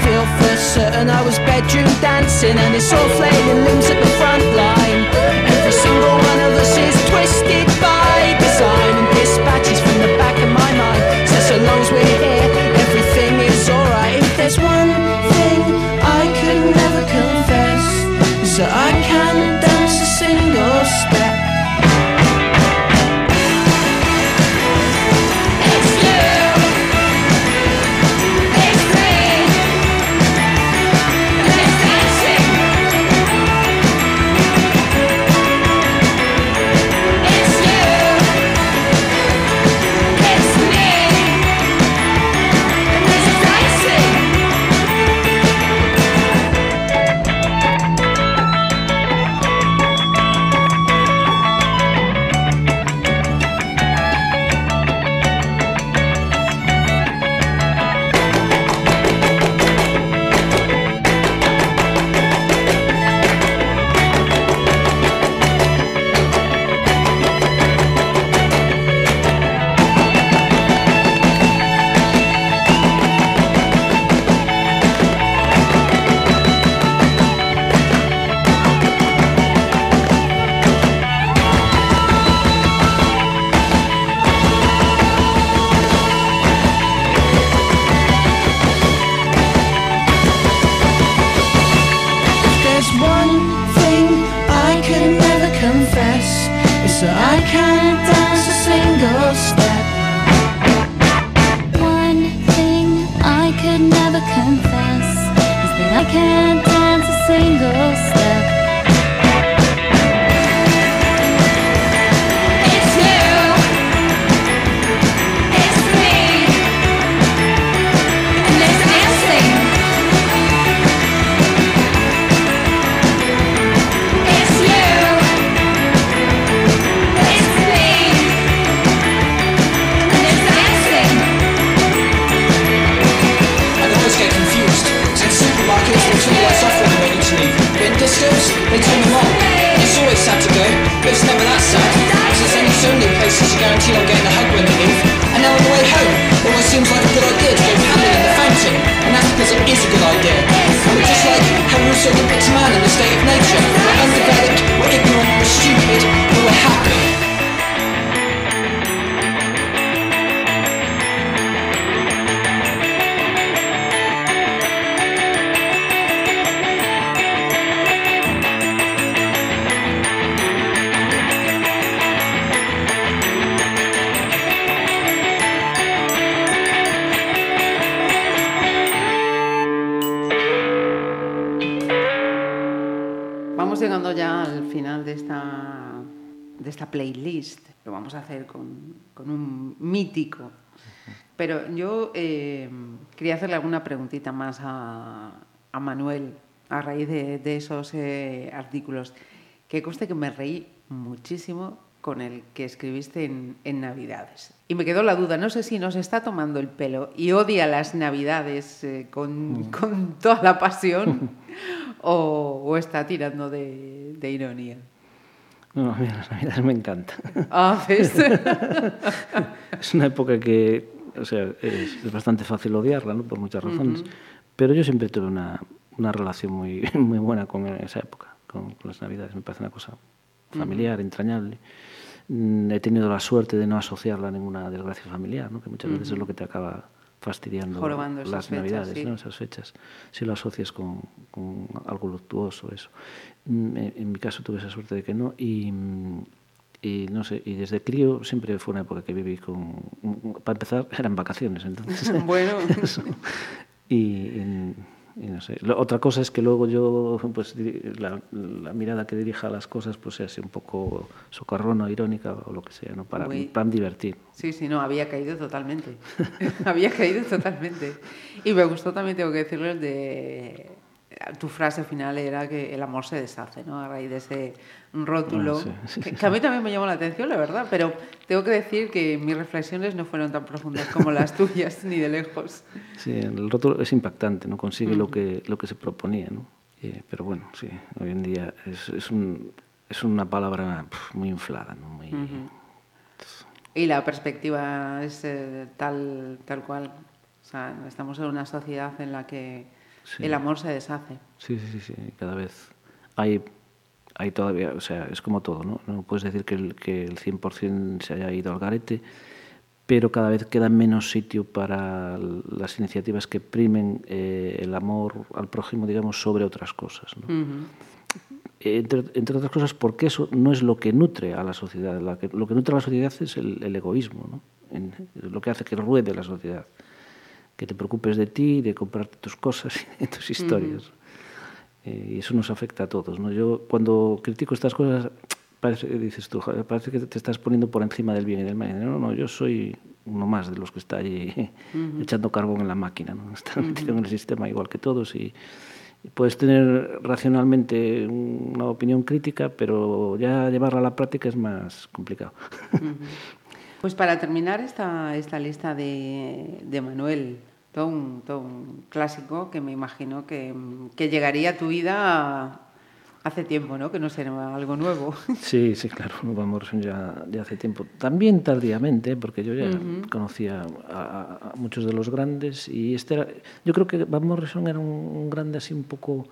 Feel for certain I was bedroom dancing, and it's all flailing limbs at the front line. Every single one of us is twisted by design and dispatches from the back of my mind. So so long as we're here, everything is alright. If there's one thing I could never confess, is that I de esta playlist. Lo vamos a hacer con, con un mítico. Pero yo eh, quería hacerle alguna preguntita más a, a Manuel a raíz de, de esos eh, artículos. Que conste que me reí muchísimo con el que escribiste en, en Navidades. Y me quedó la duda, no sé si nos está tomando el pelo y odia las Navidades eh, con, con toda la pasión o, o está tirando de, de ironía. No, a mí las navidades me encantan. Ah, ¿ves? es una época que, o sea, es, es bastante fácil odiarla, ¿no? Por muchas razones. Pero yo siempre tuve una, una relación muy, muy buena con esa época, con, con las navidades. Me parece una cosa familiar, entrañable. Mm, He tenido la suerte de no asociarla a ninguna desgracia familiar, ¿no? que muchas veces es lo que te acaba fastidiando Jorobando esas las fechas, navidades, sí. ¿no? esas fechas, si lo asocias con, con algo luctuoso, eso. Mm, En, mi caso tuve esa suerte de que no y, y no sé, y desde crío siempre fue una época que viví con, para empezar eran vacaciones, entonces. Bueno. eso. Y, y- y no sé. Lo- otra cosa es que luego yo, pues la, la mirada que dirija a las cosas, pues sea así un poco socarrona, irónica o lo que sea, ¿no? Para, Uy. para divertir. Sí, sí, no, había caído totalmente. había caído totalmente. Y me gustó también, tengo que decirlo, el de... Tu frase final era que el amor se deshace, ¿no? A raíz de ese rótulo. Ah, sí, sí, que, sí. que a mí también me llamó la atención, la verdad, pero tengo que decir que mis reflexiones no fueron tan profundas como las tuyas, ni de lejos. Sí, el rótulo es impactante, no consigue lo, que, lo que se proponía, ¿no? Eh, pero bueno, sí, hoy en día es, es, un, es una palabra pf, muy inflada, ¿no? Muy, Y la perspectiva es eh, tal, tal cual. O sea, estamos en una sociedad en la que Sí. el amor se deshace. Sí, sí, sí, sí, cada vez hay, hay todavía, o sea, es como todo, ¿no? No puedes decir que el, que el 100% se haya ido al garete, pero cada vez queda menos sitio para las iniciativas que primen eh, el amor al prójimo, digamos, sobre otras cosas, ¿no? Ujú. entre, entre otras cosas porque eso no es lo que nutre a la sociedad. La que- lo que nutre a la sociedad es el, el egoísmo, ¿no? En- lo que hace que ruede la sociedad. Que te preocupes de ti, de comprarte tus cosas y tus historias. Eh, y eso nos afecta a todos. ¿no? Yo cuando critico estas cosas, parece, dices tú, "Joder, parece que te estás poniendo por encima del bien y del mal. No, no, yo soy uno más de los que está allí echando carbón en la máquina. ¿no? Está metido en el sistema igual que todos y, y puedes tener racionalmente una opinión crítica, pero ya llevarla a la práctica es más complicado. Pues para terminar esta, esta lista de, de Manuel, todo un, todo un clásico que me imagino que, que llegaría a tu vida hace tiempo, ¿no? Que no será algo nuevo. Sí, sí, claro, Van Morrison ya, ya hace tiempo. También tardíamente, porque yo ya conocía a, a- a muchos de los grandes y este era, yo creo que Van Morrison era un, un grande así un poco,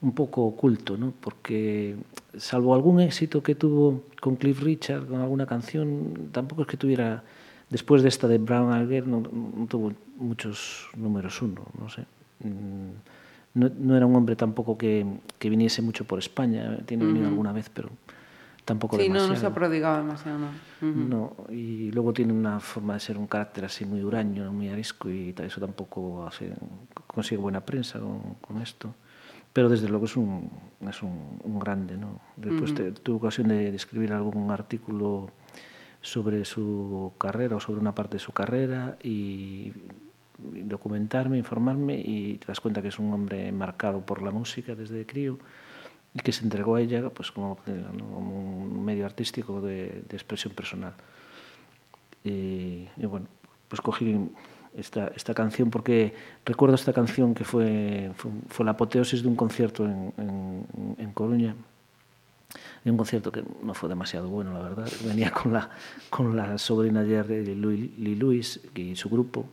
un poco oculto, ¿no? Porque salvo algún éxito que tuvo con Cliff Richard, con alguna canción, tampoco es que tuviera, después de esta de Brown Girl, no, no tuvo muchos números uno, no sé. Mm, No, no era un hombre tampoco que, que viniese mucho por España, tiene venido alguna vez, pero tampoco sí, no, demasiado. no se ha prodigado demasiado, ¿no? Ujú. No, y luego tiene una forma de ser un carácter así muy huraño, muy arisco y eso tampoco hace, consigue buena prensa con, con esto. Pero desde luego es un, es un, un grande, ¿no? Después te- tuve ocasión de, de escribir algún artículo sobre su carrera o sobre una parte de su carrera y, documentarme, informarme y te das cuenta que es un hombre marcado por la música desde crío y que se entregó a ella pues como, un medio artístico de, expresión personal. Y, y bueno, pues cogí esta, esta canción porque recuerdo esta canción que fue, fue, fue la apoteosis de un concierto en, en, en Coruña. Y un concierto que no fue demasiado bueno, la verdad. Venía con la, con la sobrina Louis- Lee Lewis y su grupo,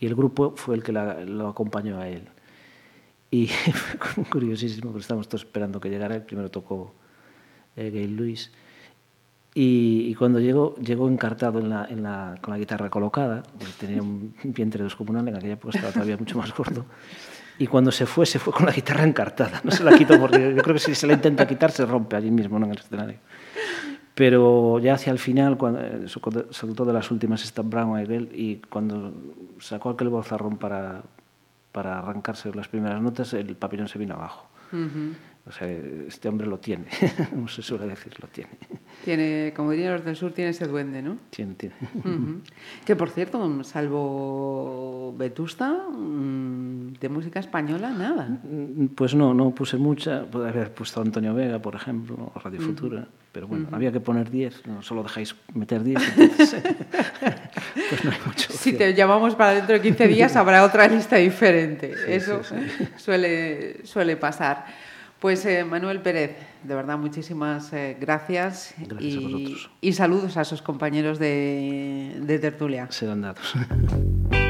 y el grupo fue el que la- lo acompañó a él. Y fue curiosísimo, porque estábamos todos esperando que llegara. El primero tocó eh, Gail Lewis. Y, y cuando llegó, llegó encartado en la, en la, con la guitarra colocada. Tenía un vientre descomunal, en aquella época estaba todavía mucho más gordo. Y cuando se fue, se fue con la guitarra encartada. No se la quitó porque yo creo que si se la intenta quitar se rompe allí mismo, ¿no? en el escenario. Pero ya hacia el final, cuando eh, sacó- soltó de las últimas esta Brown Girl y cuando sacó aquel bozarrón para, para arrancarse las primeras notas, el papillón se vino abajo. O sea, este hombre lo tiene, como se suele decir, lo tiene. Tiene, como dirían los del sur, tiene ese duende, ¿no? Tiene, tiene. Que por cierto, salvo Vetusta, mm, de música española, nada. Pues no, no puse mucha. Puede haber puesto Antonio Vega, por ejemplo, o Radio Futura. Pero bueno, había que poner 10. No, solo dejáis meter 10. entonces, pues no hay mucho. Si te llamamos para dentro de 15 días, habrá otra lista diferente. Eso sí, Suele, suele pasar. Pues eh, Manuel Pérez, de verdad, muchísimas eh, gracias. Gracias a y, vosotros. y saludos a sus compañeros de, de tertulia. Serán dados.